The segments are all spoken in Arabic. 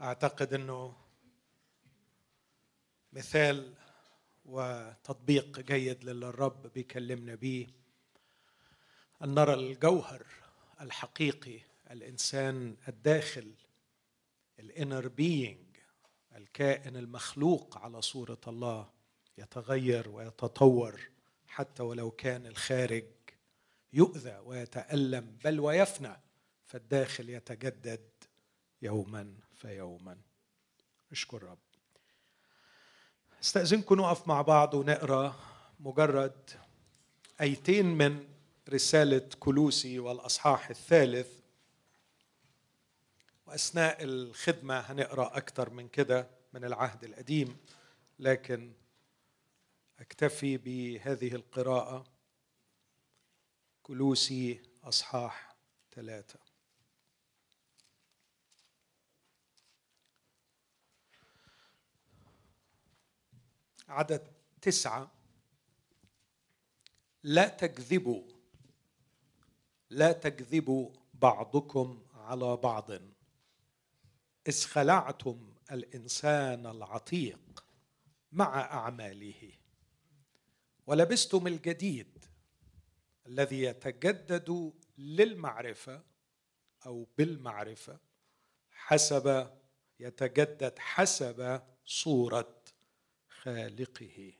أعتقد إنه مثال وتطبيق جيد للي الرب بيكلمنا بيه. ان نرى الجوهر الحقيقي الإنسان الداخل الإنر بينج الكائن المخلوق على صورة الله يتغير ويتطور حتى ولو كان الخارج يؤذى ويتألم بل ويفنى فالداخل يتجدد يوما. فيوما. اشكر رب. استأذنكم نقف مع بعض ونقرأ مجرد آيتين من رسالة كلوسي والأصحاح الثالث. وأثناء الخدمة هنقرأ أكثر من كده من العهد القديم لكن أكتفي بهذه القراءة. كلوسي أصحاح ثلاثة. عدد تسعة. لا تكذبوا. لا تكذبوا بعضكم على بعض. إذ خلعتم الإنسان العتيق مع أعماله. ولبستم الجديد الذي يتجدد للمعرفة أو بالمعرفة حسب يتجدد حسب صورة خالقه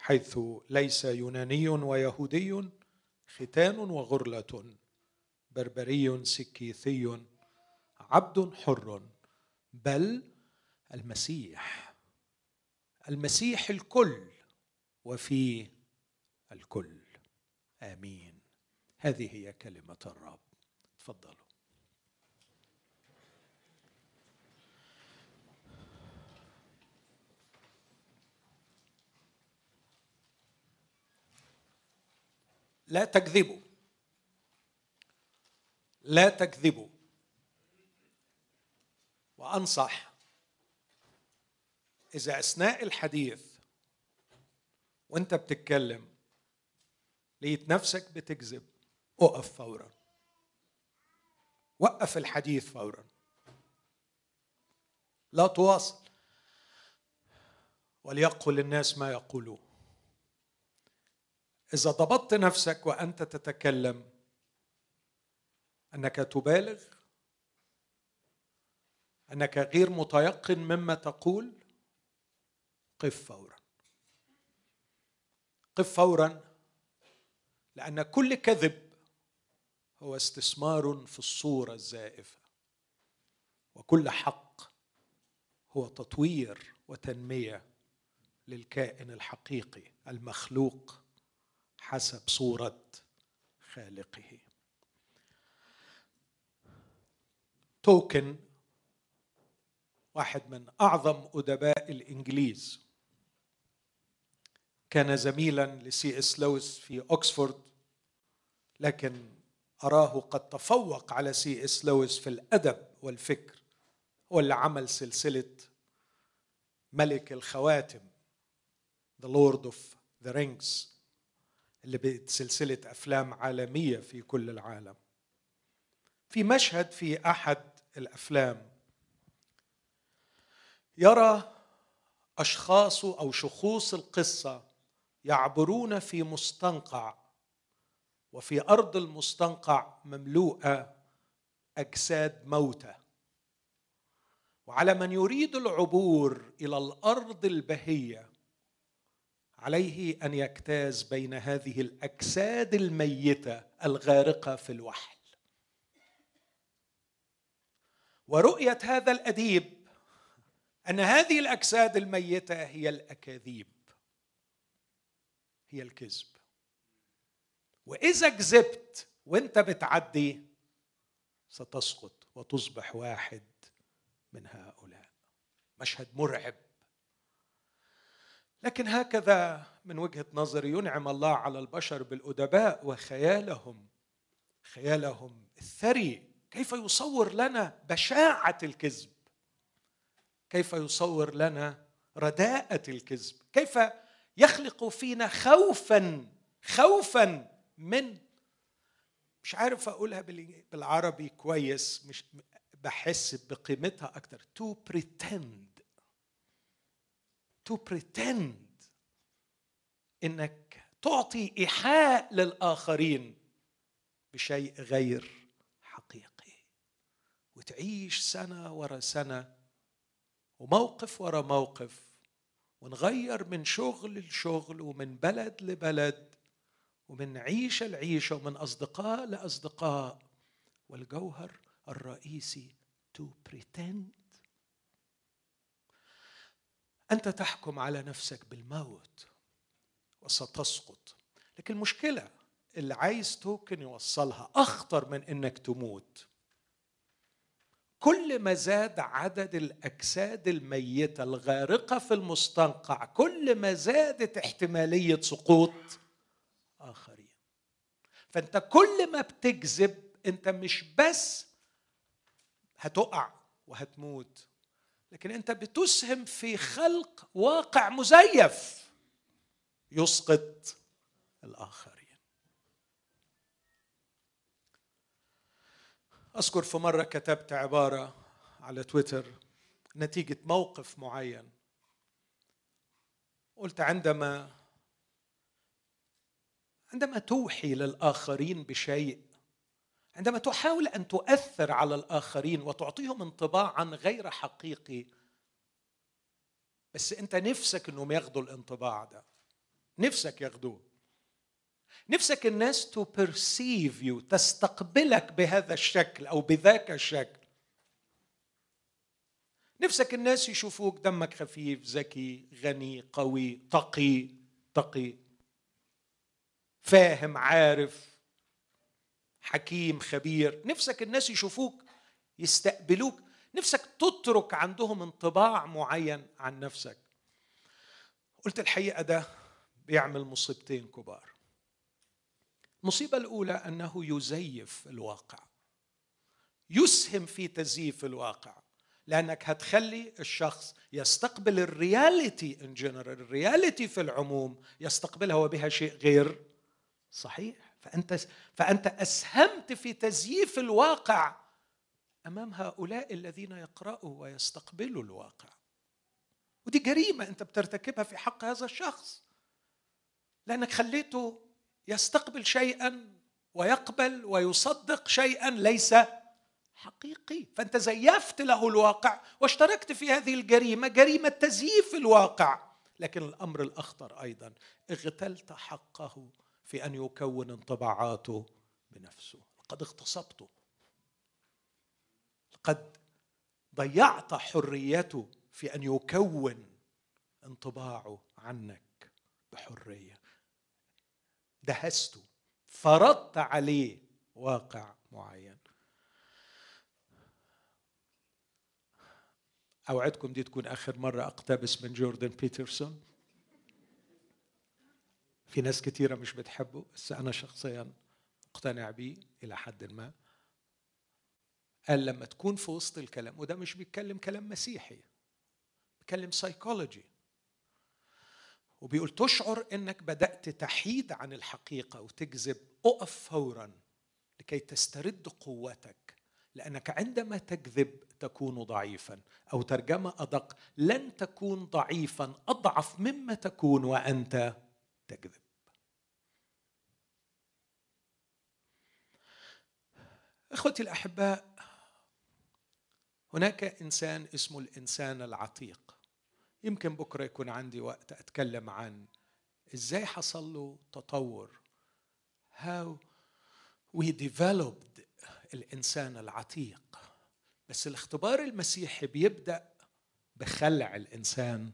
حيث ليس يوناني ويهودي ختان وغرلة بربري سكيثي عبد حر بل المسيح. المسيح الكل وفي الكل. آمين. هذه هي كلمة الرب. تفضلوا لا تكذبوا. لا تكذبوا. وأنصح إذا أثناء الحديث وأنت بتتكلم لقيت نفسك بتكذب اقف فورا. وقف الحديث فورا. لا تواصل. وليقل الناس ما يقولون. إذا ضبطت نفسك وأنت تتكلم أنك تبالغ أنك غير متيقن مما تقول قف فورا. قف فورا لأن كل كذب هو استثمار في الصورة الزائفة. وكل حق هو تطوير وتنمية للكائن الحقيقي المخلوق. حسب صورة خالقه. تولكين واحد من أعظم أدباء الإنجليز. كان زميلا ل C.S. Lewis في اوكسفورد لكن أراه قد تفوق على C.S. Lewis في الأدب والفكر هو اللي عمل سلسلة ملك الخواتم The Lord of the Rings. اللي بقت سلسلة أفلام عالمية في كل العالم. في مشهد في أحد الأفلام يرى أشخاص أو شخوص القصة يعبرون في مستنقع وفي أرض المستنقع مملوءة أجساد موتى. وعلى من يريد العبور إلى الأرض البهية عليه أن يجتاز بين هذه الأجساد الميتة الغارقة في الوحل. ورؤية هذا الأديب أن هذه الأجساد الميتة هي الأكاذيب هي الكذب. وإذا كذبت وأنت بتعدي ستسقط وتصبح واحد من هؤلاء. مشهد مرعب. لكن هكذا من وجهة نظري ينعم الله على البشر بالأدباء وخيالهم خيالهم الثري. كيف يصور لنا بشاعة الكذب؟ كيف يصور لنا رداءة الكذب؟ كيف يخلق فينا خوفا خوفا من؟ مش عارف أقولها بالعربي كويس مش بحس بقيمتها أكتر. To pretend. To pretend إنك تعطي إيحاء للآخرين بشيء غير حقيقي. وتعيش سنة ورا سنة وموقف ورا موقف ونغير من شغل لشغل ومن بلد لبلد ومن عيشه لعيشة ومن أصدقاء لأصدقاء. والجوهر الرئيسي to pretend. أنت تحكم على نفسك بالموت وستسقط. لكن المشكلة اللي عايز توكن يوصلها أخطر من إنك تموت. كل ما زاد عدد الأجساد الميتة الغارقة في المستنقع كل ما زادت احتمالية سقوط آخرين. فأنت كل ما بتكذب أنت مش بس هتقع وهتموت. لكن انت بتسهم في خلق واقع مزيف يسقط الآخرين. أذكر في مرة كتبت عبارة على تويتر نتيجة موقف معين. قلت عندما عندما توحي للآخرين بشيء عندما تحاول أن تؤثر على الآخرين وتعطيهم انطباعا غير حقيقي بس أنت نفسك إنهم ياخذوا الانطباع ده. نفسك ياخذوه نفسك الناس to perceive you تستقبلك بهذا الشكل أو بذاك الشكل. نفسك الناس يشوفوك دمك خفيف ذكي غني قوي تقي تقي. فاهم عارف. حكيم خبير. نفسك الناس يشوفوك يستقبلوك. نفسك تترك عندهم انطباع معين عن نفسك. قلت الحقيقة ده بيعمل مصيبتين كبار. المصيبة الأولى أنه يزيف الواقع. يسهم في تزييف الواقع. لأنك هتخلي الشخص يستقبل ال reality in general ال reality في العموم يستقبلها وبها شيء غير صحيح. فأنت فأنت أسهمت في تزييف الواقع أمام هؤلاء الذين يقرأوا ويستقبلوا الواقع. ودي جريمة أنت بترتكبها في حق هذا الشخص. لأنك خليته يستقبل شيئا ويقبل ويصدق شيئا ليس حقيقي. فأنت زيفت له الواقع واشتركت في هذه الجريمة جريمة تزييف الواقع. لكن الأمر الأخطر أيضا اغتلت حقه في أن يكون انطباعاته بنفسه. قد اغتصبته قد ضيعت حريته في أن يكون انطباعه عنك بحرية. دهسته فرضت عليه واقع معين. أوعدكم دي تكون آخر مرة أقتبس من جوردن بيترسون؟ في ناس كثيره مش بتحبه بس أنا شخصيا مقتنع بيه إلى حد ما. قال لما تكون في وسط الكلام وده مش بيتكلم كلام مسيحي بيتكلم سايكولوجي وبيقول تشعر إنك بدأت تحيد عن الحقيقة وتكذب أقف فورا لكي تسترد قوتك لأنك عندما تكذب تكون ضعيفا أو ترجمة أدق لن تكون ضعيفا أضعف مما تكون وأنت تكذب. إخوتي الأحباء هناك إنسان اسمه الإنسان العتيق. يمكن بكرة يكون عندي وقت أتكلم عن إزاي حصل له تطور how we developed الإنسان العتيق. بس الاختبار المسيحي بيبدأ بخلع الإنسان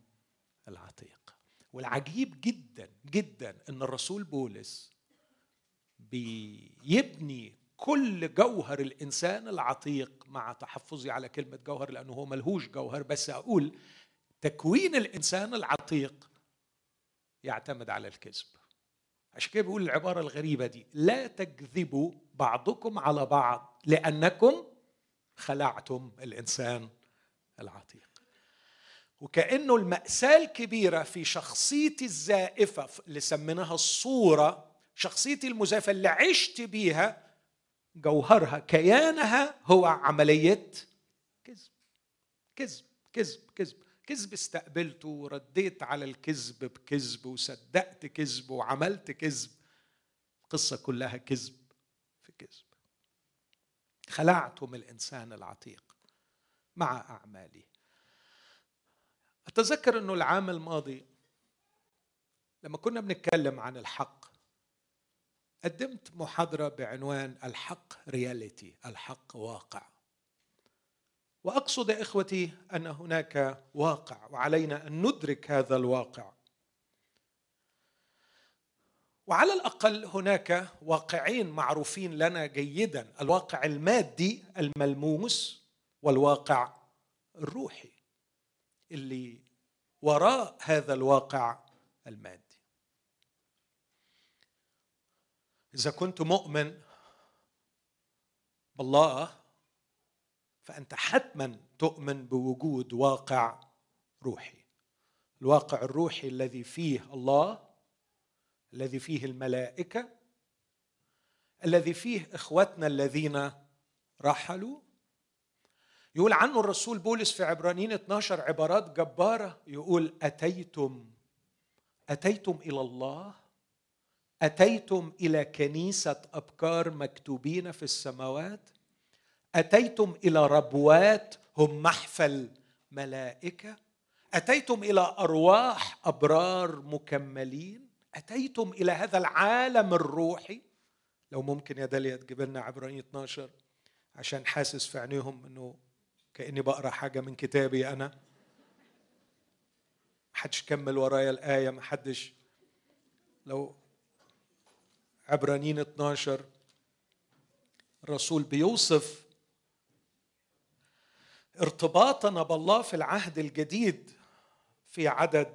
العتيق. والعجيب جدا جدا إن الرسول بولس بيبني كل جوهر الإنسان العتيق مع تحفظي على كلمة جوهر لأنه هو ملهوش جوهر بس أقول تكوين الإنسان العتيق يعتمد على الكذب. عشان كده بيقول العبارة الغريبة دي لا تكذبوا بعضكم على بعض لأنكم خلعتم الإنسان العتيق. وكأنه المأساة الكبيرة في شخصيتي الزائفة اللي سميناها الصورة شخصيتي المزيفه اللي عشت بيها جوهرها كيانها هو عملية كذب. كذب كذب كذب. استقبلته ورديت على الكذب بكذب وصدقت كذب وعملت كذب. القصة كلها كذب في كذب. خلعتم الإنسان العتيق مع أعماله أتذكر أنه العام الماضي لما كنا بنتكلم عن الحق قدمت محاضرة بعنوان الحق رياليتي الحق واقع. وأقصد يا إخوتي أن هناك واقع وعلينا أن ندرك هذا الواقع. وعلى الأقل هناك واقعين معروفين لنا جيدا الواقع المادي الملموس والواقع الروحي. اللي وراء هذا الواقع المادي. إذا كنت مؤمن بالله فأنت حتما تؤمن بوجود واقع روحي. الواقع الروحي الذي فيه الله الذي فيه الملائكة الذي فيه إخوتنا الذين رحلوا يقول عنه الرسول بولس في عبرانيين 12 عبارات جبارة يقول أتيتم أتيتم إلى الله أتيتم إلى كنيسة أبكار مكتوبين في السماوات أتيتم إلى ربوات هم محفل ملائكة أتيتم إلى أرواح أبرار مكملين أتيتم إلى هذا العالم الروحي. لو ممكن يا داليا تجيب لنا عبرانية 12 عشان حاسس في عينيهم إنه كأني بقرأ حاجة من كتابي أنا. محدش كمل ورايا الآية محدش. لو عبرانيين 12 الرسول بيوصف ارتباطنا بالله في العهد الجديد في عدد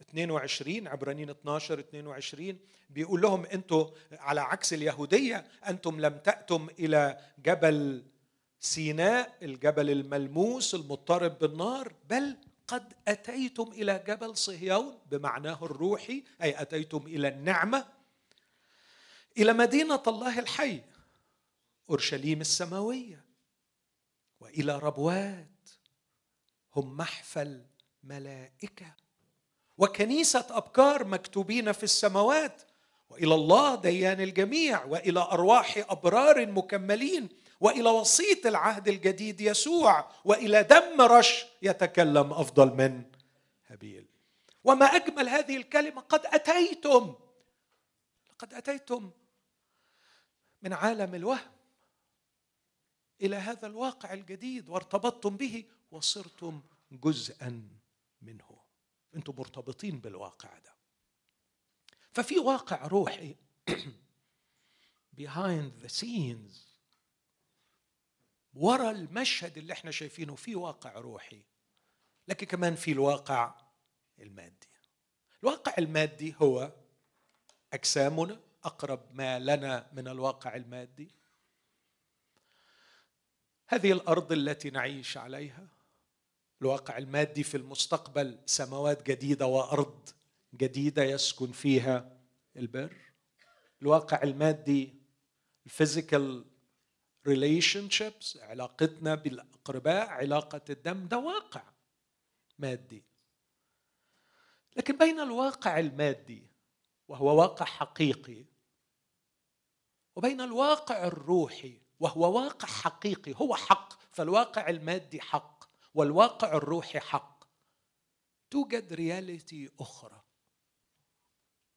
22 عبرانيين 12 22 بيقول لهم أنتم على عكس اليهودية أنتم لم تأتم إلى جبل سيناء الجبل الملموس المضطرب بالنار بل قد أتيتم إلى جبل صهيون بمعناه الروحي أي أتيتم إلى النعمة إلى مدينة الله الحي أورشليم السماوية وإلى ربوات هم محفل ملائكة. وكنيسة أبكار مكتوبين في السماوات وإلى الله ديان الجميع وإلى أرواح أبرار مكملين. وإلى وسيط العهد الجديد يسوع وإلى دم رش يتكلم أفضل من هابيل. وما أجمل هذه الكلمة قد أتيتم. لقد أتيتم من عالم الوهم إلى هذا الواقع الجديد وارتبطتم به وصرتم جزءا منه. أنتم مرتبطين بالواقع ده. ففي واقع روحي behind the scenes ورا المشهد اللي إحنا شايفينه في واقع روحي. لكن كمان في الواقع المادي. الواقع المادي هو أجسامنا أقرب ما لنا من الواقع المادي. هذه الأرض التي نعيش عليها. الواقع المادي في المستقبل سماوات جديدة وأرض جديدة يسكن فيها البر. الواقع المادي الفيزيكال ships علاقتنا بالأقرباء علاقة الدم ده واقع مادي. لكن بين الواقع المادي وهو واقع حقيقي وبين الواقع الروحي وهو واقع حقيقي هو حق فالواقع المادي حق والواقع الروحي حق. توجد reality أخرى.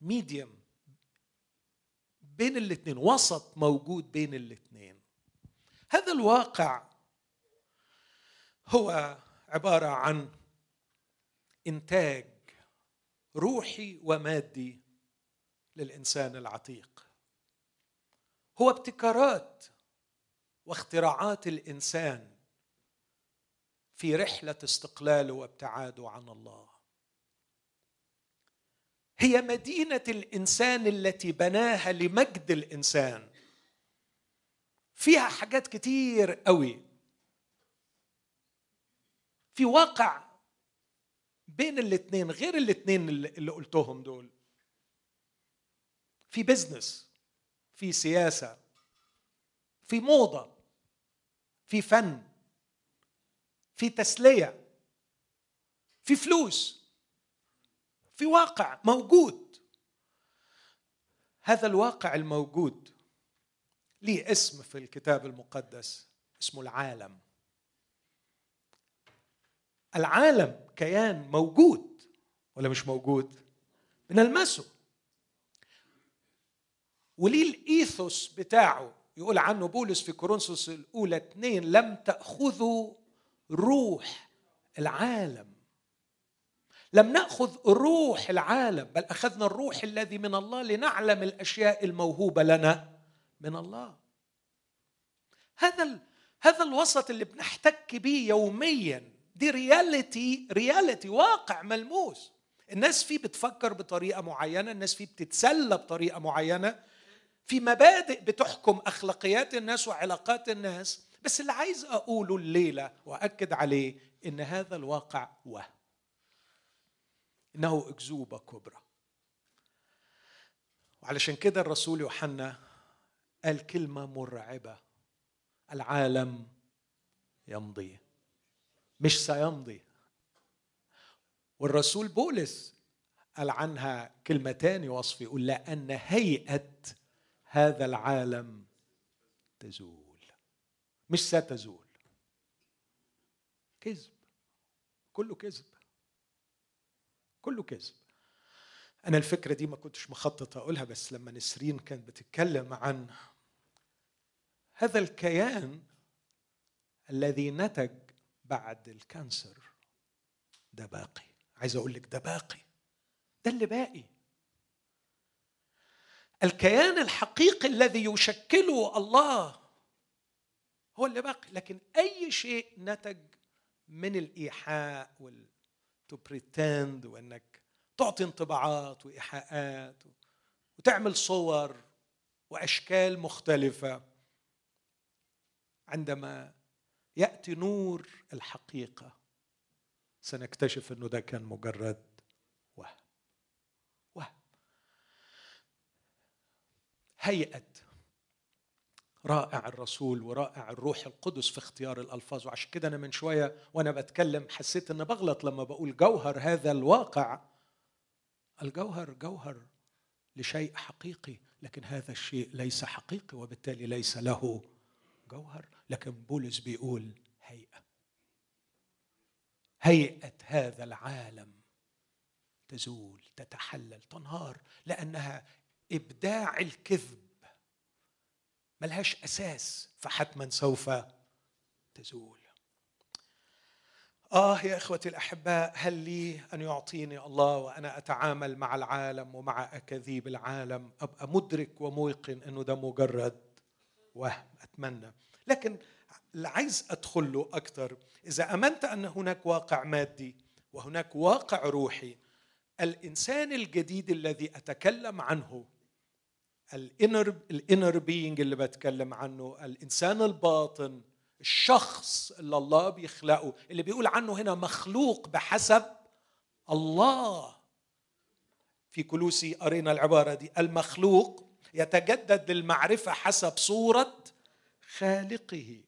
medium بين الاثنين وسط موجود بين الاثنين. هذا الواقع هو عبارة عن إنتاج روحي ومادي للإنسان العتيق. هو ابتكارات واختراعات الإنسان في رحلة استقلاله وابتعاده عن الله. هي مدينة الإنسان التي بناها لمجد الإنسان. فيها حاجات كتير قوي. في واقع بين الاثنين غير الاثنين اللي قلتهم دول. في بزنس في سياسة في موضة في فن في تسلية في فلوس في واقع موجود. هذا الواقع الموجود ليه اسم في الكتاب المقدس اسمه العالم. العالم كيان موجود ولا مش موجود؟ بنلمسه وليه الإيثوس بتاعه؟ يقول عنه بولس في كورنثوس الأولى اثنين لم تاخذوا روح العالم. لم نأخذ روح العالم بل أخذنا الروح الذي من الله لنعلم الأشياء الموهوبة لنا. من الله. هذا هذا الوسط اللي بنحتك به يوميا دي رياليتي رياليتي واقع ملموس. الناس فيه بتفكر بطريقة معينة الناس فيه بتتسلى بطريقة معينة. في مبادئ بتحكم أخلاقيات الناس وعلاقات الناس. بس اللي عايز أقوله الليلة وأكد عليه إن هذا الواقع وهم إنه أكذوبة كبرى. وعلشان كده الرسول يوحنا قال كلمه مرعبة. العالم يمضي. مش سيمضي. والرسول بولس قال عنها كلمتان وصف يقول لأن هيئة هذا العالم تزول. مش ستزول. كذب. كله كذب. كله كذب. أنا الفكرة دي ما كنتش مخطط أقولها بس لما نسرين كانت بتتكلم عن هذا الكيان الذي نتج بعد الكانسر. ده باقي. عايز أقول لك ده باقي. ده اللي باقي. الكيان الحقيقي الذي يشكله الله هو اللي باقي. لكن أي شيء نتج من الإيحاء وال to pretend وإنك تعطي انطباعات وإيحاءات وتعمل صور وأشكال مختلفة. عندما يأتي نور الحقيقة سنكتشف أنه ده كان مجرد وهم. وهم. هيئة رائع الرسول ورائع الروح القدس في اختيار الألفاظ. وعشان كده أنا من شوية وأنا بتكلم حسيت ان بغلط لما بقول جوهر هذا الواقع. الجوهر جوهر لشيء حقيقي لكن هذا الشيء ليس حقيقي وبالتالي ليس له جوهر لكن بولس بيقول هيئة. هيئة هذا العالم تزول تتحلل تنهار لأنها إبداع الكذب. ملهاش أساس فحتما سوف تزول. آه يا إخوتي الأحباء هل لي أن يعطيني الله وأنا أتعامل مع العالم ومع أكاذيب العالم؟ أبقى مدرك وموقن أنه ده مجرد وهم أتمنى. لكن اللي عايز أدخل له أكثر إذا أمنت أن هناك واقع مادي وهناك واقع روحي الإنسان الجديد الذي أتكلم عنه ال inner ال inner being اللي بتكلم عنه الإنسان الباطن الشخص اللي الله بيخلقه اللي بيقول عنه هنا مخلوق بحسب الله. في كلوسي قرينا العبارة دي المخلوق يتجدد للمعرفه حسب صورة خالقه.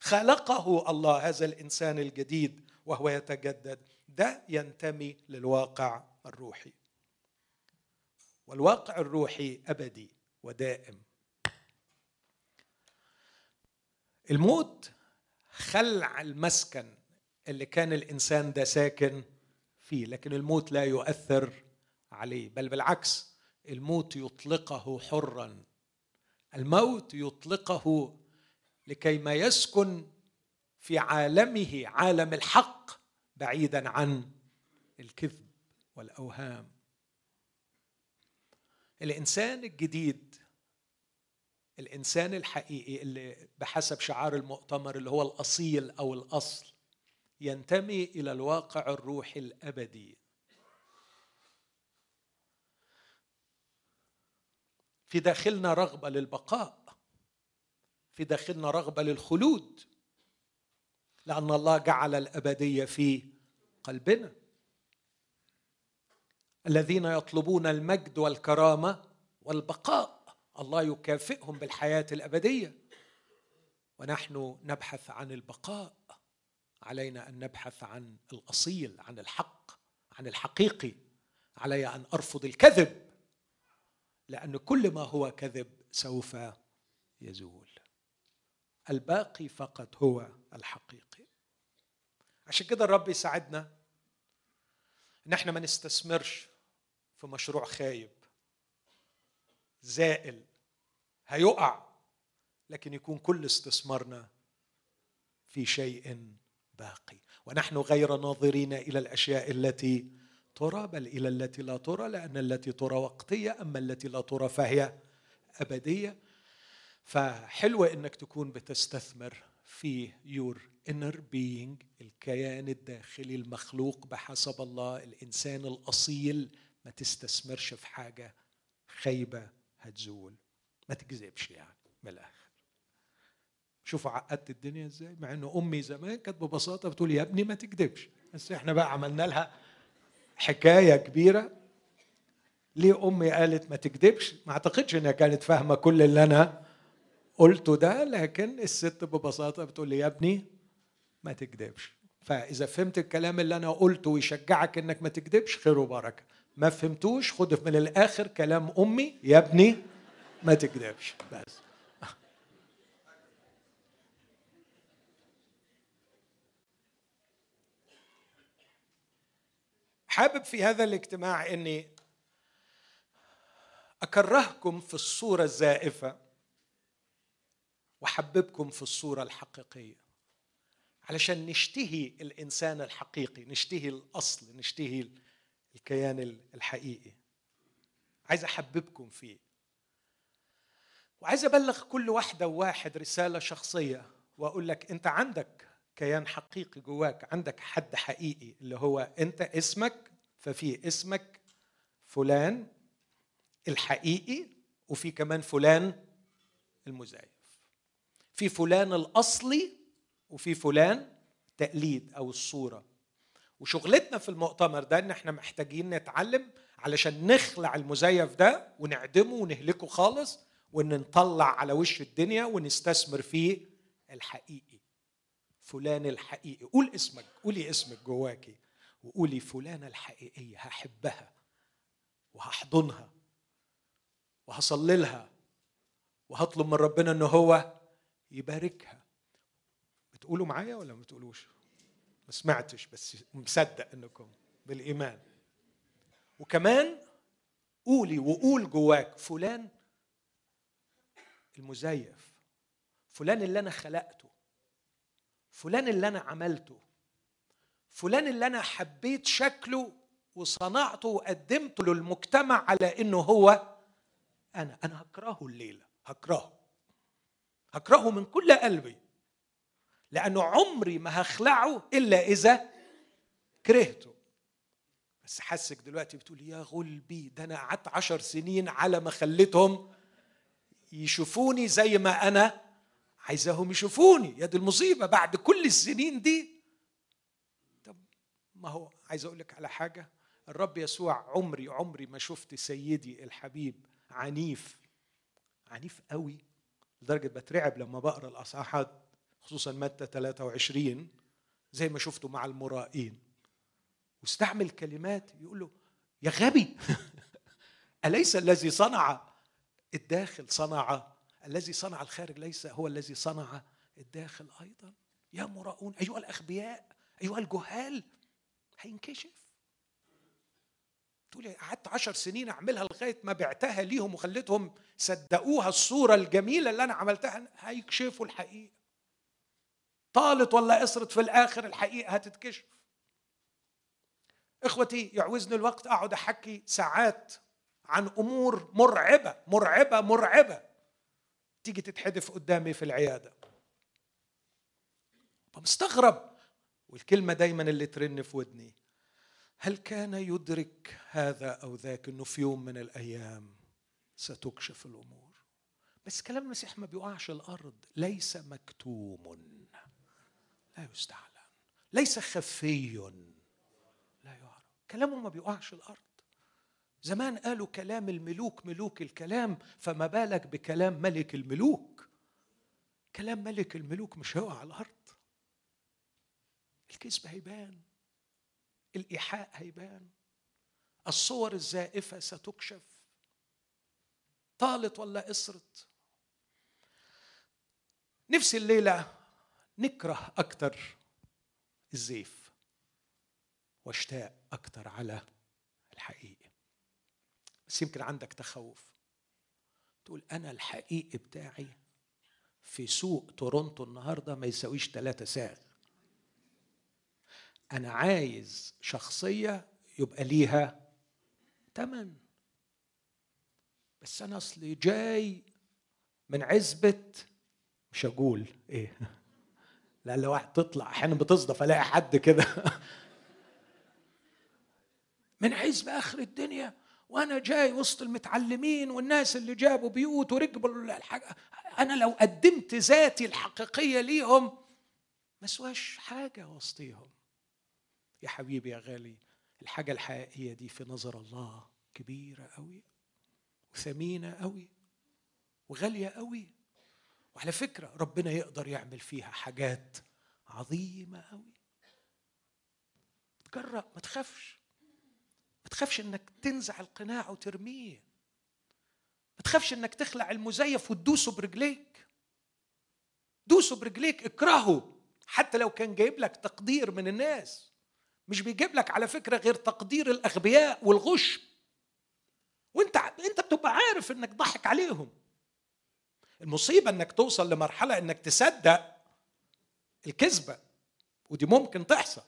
خلقه الله هذا الإنسان الجديد وهو يتجدد. ده ينتمي للواقع الروحي. والواقع الروحي أبدي ودائم. الموت خلع المسكن اللي كان الإنسان ده ساكن فيه لكن الموت لا يؤثر عليه بل بالعكس الموت يطلقه حرا. الموت يطلقه لكي ما يسكن في عالمه عالم الحق بعيدا عن الكذب والأوهام. الإنسان الجديد الإنسان الحقيقي اللي بحسب شعار المؤتمر اللي هو الأصيل أو الأصل ينتمي إلى الواقع الروحي الأبدي. في داخلنا رغبة للبقاء في داخلنا رغبة للخلود لأن الله جعل الأبدية في قلبنا. الذين يطلبون المجد والكرامة والبقاء الله يكافئهم بالحياة الأبدية. ونحن نبحث عن البقاء علينا أن نبحث عن الأصيل عن الحق عن الحقيقي علي أن أرفض الكذب. لأن كل ما هو كذب سوف يزول. الباقي فقط هو الحقيقي. عشان كده الرب يساعدنا إن إحنا ما نستثمرش في مشروع خايب. زائل هيقع لكن يكون كل استثمارنا في شيء باقي. ونحن غير ناظرين إلى الأشياء التي ترى بل إلى التي لا ترى لأن التي ترى وقتية أما التي لا ترى فهي أبدية. فحلوة إنك تكون بتستثمر في يور inner being الكيان الداخلي المخلوق بحسب الله الإنسان الأصيل. ما تستثمرش في حاجة خايبة هتزول. ما تكذبش يعني من الآخر. شوفوا عقدت الدنيا إزاي مع انه أمي زمان كانت ببساطة بتقول يا ابني ما تكذبش. بس إحنا بقى عملنا لها حكاية كبيرة. ليه أمي قالت ما تكذبش؟ ما أعتقدش إنها كانت فاهمة كل اللي أنا قلته ده لكن الست ببساطة بتقول لي يا ابني ما تكذبش. فإذا فهمت الكلام اللي أنا قلته ويشجعك إنك ما تكذبش خير وبركة. ما فهمتوش خد من الآخر كلام أمي يا ابني ما تكذبش. بس. حابب في هذا الاجتماع إني أكرهكم في الصورة الزائفة واحببكم في الصورة الحقيقية. علشان نشتهي الإنسان الحقيقي نشتهي الأصل نشتهي الكيان الحقيقي. عايز أحببكم فيه. وعايز أبلغ كل واحدة وواحد رسالة شخصية وأقول لك أنت عندك كيان حقيقي جواك عندك حد حقيقي اللي هو أنت اسمك ففي اسمك فلان الحقيقي وفي كمان فلان المزيف. في فلان الأصلي وفي فلان تقليد أو الصورة. وشغلتنا في المؤتمر ده إن إحنا محتاجين نتعلم علشان نخلع المزيف ده ونعدمه ونهلكه خالص وإن نطلع على وش الدنيا ونستثمر فيه الحقيقي. فلان الحقيقي. قول اسمك قولي اسمك جواكي وقولي فلانة الحقيقية هحبها وهحضنها وهصلي لها وهطلب من ربنا إن هو يباركها. بتقولوا معايا ولا ما بتقولوش؟ ما سمعتش بس مصدق إنكم بالإيمان. وكمان قولي وقول جواك فلان المزيف فلان اللي أنا خلقته. فلان اللي أنا عملته فلان اللي أنا حبيت شكله وصنعته وقدمته للمجتمع على إنه هو أنا. أنا هكرهه الليلة هكرهه. هكرهه من كل قلبي. لأنه عمري ما هخلعه إلا إذا كرهته. بس حاسك دلوقتي بتقول يا غلبي ده أنا قعدت عشر سنين على ما خليتهم يشوفوني زي ما أنا عايزاهم يشوفوني. يا دي المصيبة. بعد كل السنين دي طب ما هو عايز أقول لك على حاجة. الرب يسوع عمري عمري ما شفت سيدي الحبيب عنيف عنيف قوي لدرجة بترعب لما بقرأ الاصحاحات خصوصا متى 23 زي ما شفته مع المرائين. واستعمل كلمات يقول له يا غبي! أليس الذي صنع الداخل صنع الذي صنع الخارج ليس هو الذي صنع الداخل أيضا. يا مراؤون أيها الأغبياء أيها الجهال هينكشف. تقولي قعدت عشر سنين أعملها لغاية ما بعتها ليهم وخليتهم صدقوها الصورة الجميلة اللي أنا عملتها. هيكشفوا الحقيقة. طالت ولا قصرت في الآخر الحقيقة هتتكشف. إخوتي يعوزني الوقت أقعد أحكي ساعات عن أمور مرعبة مرعبة مرعبة. تيجي تتحدف قدامي في العيادة. مستغرب والكلمة دايما اللي ترن في ودني هل كان يدرك هذا أو ذاك أنه في يوم من الأيام ستكشف الأمور؟ بس كلام المسيح ما بيقعش الأرض. ليس مكتوم. لا يستعلن. ليس خفي. لا يعرف. كلامه ما بيقعش الأرض. زمان قالوا كلام الملوك ملوك الكلام فما بالك بكلام ملك الملوك؟ كلام ملك الملوك مش هيقع على الأرض. الكذب هيبان الإيحاء هيبان الصور الزائفة ستكشف. طالت ولا قصرت نفسي الليلة نكره أكتر الزيف واشتاق أكتر على الحقيقي بس يمكن عندك تخوف. تقول أنا الحقيقي بتاعي في سوق تورونتو النهارده ما يساويش ثلاثة ساغ أنا عايز شخصية يبقى ليها تمن. بس أنا أصلي جاي من عزبة مش هقول إيه. لا لو واحد تطلع أحيانا بتصدف ألاقي حد كده. من عزبه آخر الدنيا. وأنا جاي وسط المتعلمين والناس اللي جابوا بيوت وركبوا الحاجة. أنا لو قدمت ذاتي الحقيقية ليهم ما سواش حاجة وسطيهم. يا حبيبي يا غالي الحاجة الحقيقية دي في نظر الله كبيرة قوي وثمينة قوي وغالية قوي وعلى فكرة ربنا يقدر يعمل فيها حاجات عظيمة قوي تجرأ ما تخافش. ما تخافش إنك تنزع القناع وترميه. ما تخافش إنك تخلع المزيف وتدوسه برجليك. دوسه برجليك اكرهه. حتى لو كان جايب لك تقدير من الناس. مش بيجيب لك على فكرة غير تقدير الأغبياء والغش وأنت أنت بتبقى عارف إنك ضحك عليهم. المصيبة إنك توصل لمرحلة إنك تصدق الكذبة. ودي ممكن تحصل.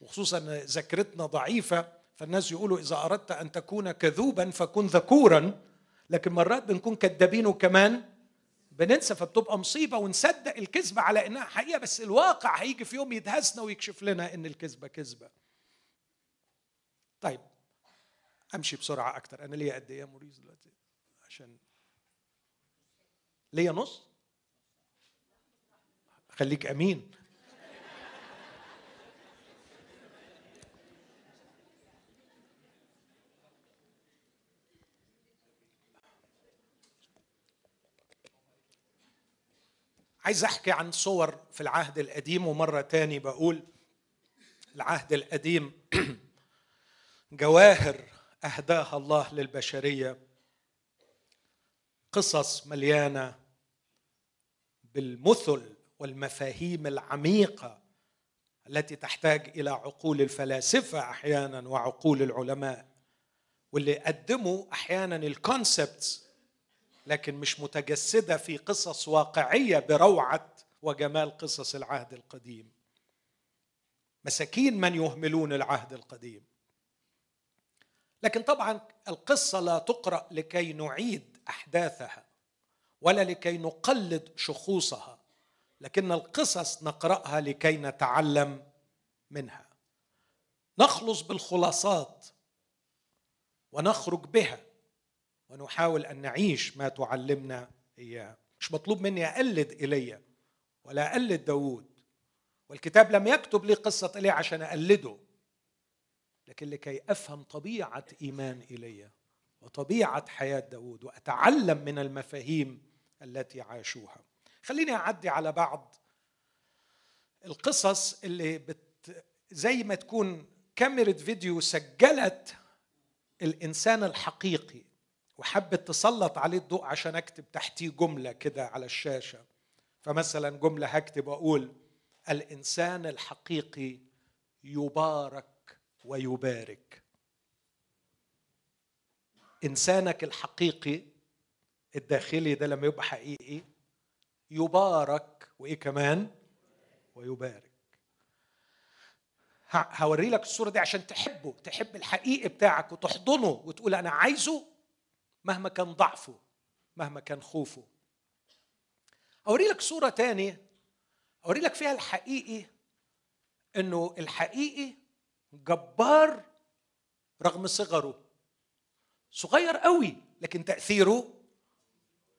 وخصوصا ذاكرتنا ضعيفة. فالناس يقولوا إذا أردت أن تكون كذوبا فكن ذكورا لكن مرات بنكون كذابين وكمان بننسى فبتبقى مصيبة ونصدق الكذبة على إنها حقيقة بس الواقع هيجي في يوم يدهسنا ويكشف لنا إن الكذبة كذبة. طيب أمشي بسرعة أكتر أنا ليا قد إيه يا موريس دلوقتي؟ عشان ليا نص؟ خليك أمين عايز احكي عن صور في العهد القديم ومرة تاني بقول العهد القديم جواهر أهداها الله للبشرية. قصص مليانة بالمثل والمفاهيم العميقة التي تحتاج إلى عقول الفلاسفة أحيانا وعقول العلماء واللي قدموا أحيانا الكونسبتس لكن مش متجسدة في قصص واقعية بروعة وجمال قصص العهد القديم. مساكين من يهملون العهد القديم. لكن طبعا القصة لا تقرأ لكي نعيد أحداثها ولا لكي نقلد شخوصها لكن القصص نقرأها لكي نتعلم منها. نخلص بالخلاصات ونخرج بها. ونحاول أن نعيش ما تعلمنا إياه. مش مطلوب مني أقلد إيليا ولا أقلد داوود. والكتاب لم يكتب لي قصة إيليا عشان أقلده لكن لكي أفهم طبيعة إيمان إيليا وطبيعة حياة داوود وأتعلم من المفاهيم التي عاشوها. خليني أعدي على بعض القصص اللي بت زي ما تكون كاميرا فيديو سجلت الإنسان الحقيقي وحبت تسلط عليه الضوء عشان أكتب تحتيه جملة كده على الشاشة. فمثلا جملة هكتب واقول الإنسان الحقيقي يبارك ويبارك. إنسانك الحقيقي الداخلي ده لما يبقى حقيقي يبارك وإيه كمان؟ ويبارك. هوري لك الصورة دي عشان تحبه تحب الحقيقي بتاعك وتحضنه وتقول أنا عايزه مهما كان ضعفه مهما كان خوفه. أوري لك صورة تانية أوري لك فيها الحقيقي إنه الحقيقي جبار رغم صغره. صغير قوي لكن تأثيره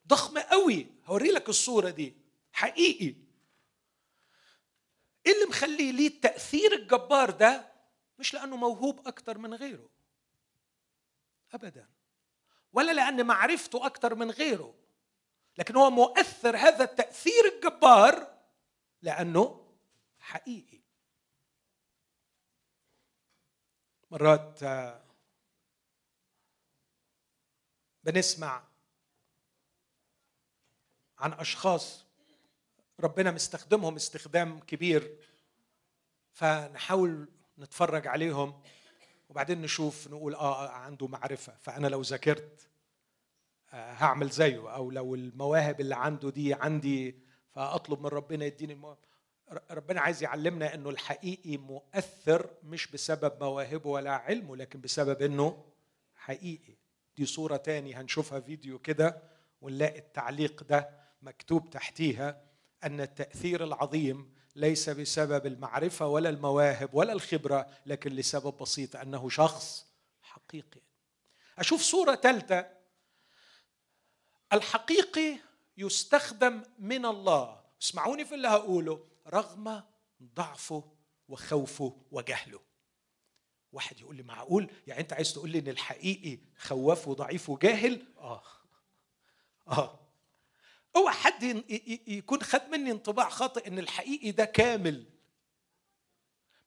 ضخم قوي. هوري لك الصورة دي حقيقي. إيه اللي مخليه ليه التأثير الجبار ده؟ مش لأنه موهوب أكتر من غيره. أبدا. ولا لأن معرفته أكتر من غيره. لكن هو مؤثر هذا التأثير الجبار لأنه حقيقي. مرات آه، بنسمع عن أشخاص ربنا مستخدمهم استخدام كبير فنحاول نتفرج عليهم. وبعدين نشوف نقول آه عنده معرفة. فأنا لو ذاكرت آه هعمل زيه أو لو المواهب اللي عنده دي عندي فأطلب من ربنا يديني المواهب ربنا عايز يعلمنا إنه الحقيقي مؤثر مش بسبب مواهبه ولا علمه لكن بسبب إنه حقيقي. دي صورة تاني هنشوفها فيديو كده ونلاقي التعليق ده مكتوب تحتيها أن التأثير العظيم ليس بسبب المعرفة ولا المواهب ولا الخبرة لكن لسبب بسيط أنه شخص حقيقي. أشوف صورة ثالثة. الحقيقي يستخدم من الله. اسمعوني في اللي هقوله. رغم ضعفه وخوفه وجهله. واحد يقول لي معقول؟ يعني أنت عايز تقول لي إن الحقيقي خواف وضعيف وجاهل؟ آه. آه. أوعى حد يكون خد مني انطباع خاطئ إن الحقيقي ده كامل.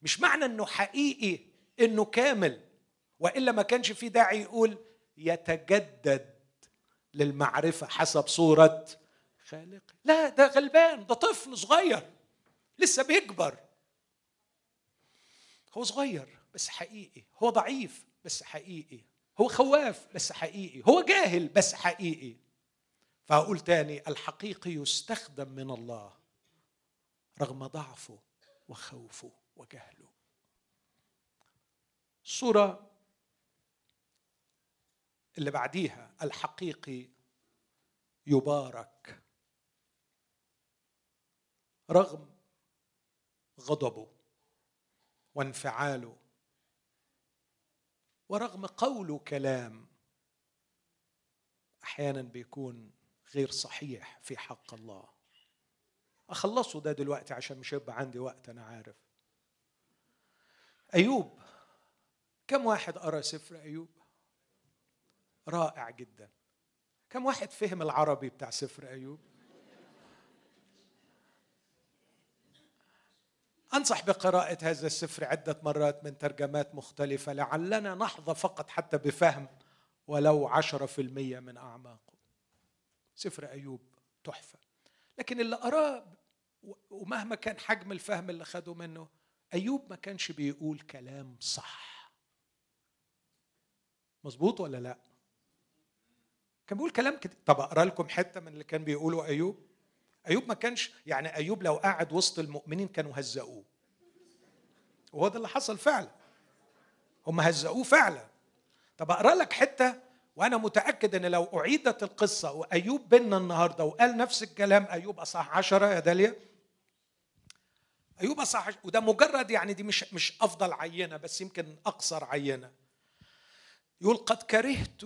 مش معنى إنه حقيقي إنه كامل وإلا ما كانش في داعي يقول يتجدد للمعرفة حسب صورة خالق. لا ده غلبان ده طفل صغير لسه بيكبر. هو صغير بس حقيقي هو ضعيف بس حقيقي هو خواف بس حقيقي هو جاهل بس حقيقي. فأقول تاني الحقيقي يستخدم من الله رغم ضعفه وخوفه وجهله. الصورة اللي بعديها الحقيقي يبارك رغم غضبه وانفعاله ورغم قوله كلام أحيانا بيكون غير صحيح في حق الله. اخلصه ده دلوقتي عشان مش هيبقى عندي وقت أنا عارف. أيوب كم واحد قرأ سفر أيوب؟ رائع جدا. كم واحد فهم العربي بتاع سفر أيوب؟ أنصح بقراءة هذا السفر عدة مرات من ترجمات مختلفة لعلنا نحظى فقط حتى بفهم ولو عشرة في المية من أعماقه. سفر أيوب تحفة. لكن اللي أراه ومهما كان حجم الفهم اللي خده منه أيوب ما كانش بيقول كلام صح. مظبوط ولا لا؟ كان بيقول كلام كده طب أقرأ لكم حتة من اللي كان بيقوله أيوب؟ أيوب ما كانش يعني أيوب لو قعد وسط المؤمنين كانوا هزقوه. وهو ده اللي حصل فعلا. هم هزقوه فعلا. طب أقرأ لك حتة وأنا متأكد إن لو أعيدت القصة وأيوب بينا النهارده وقال نفس الكلام أيوب اصح عشرة يا داليا. أيوب اصح وده مجرد يعني دي مش مش أفضل عينة بس يمكن أقصر عينة. يقول قد كرهت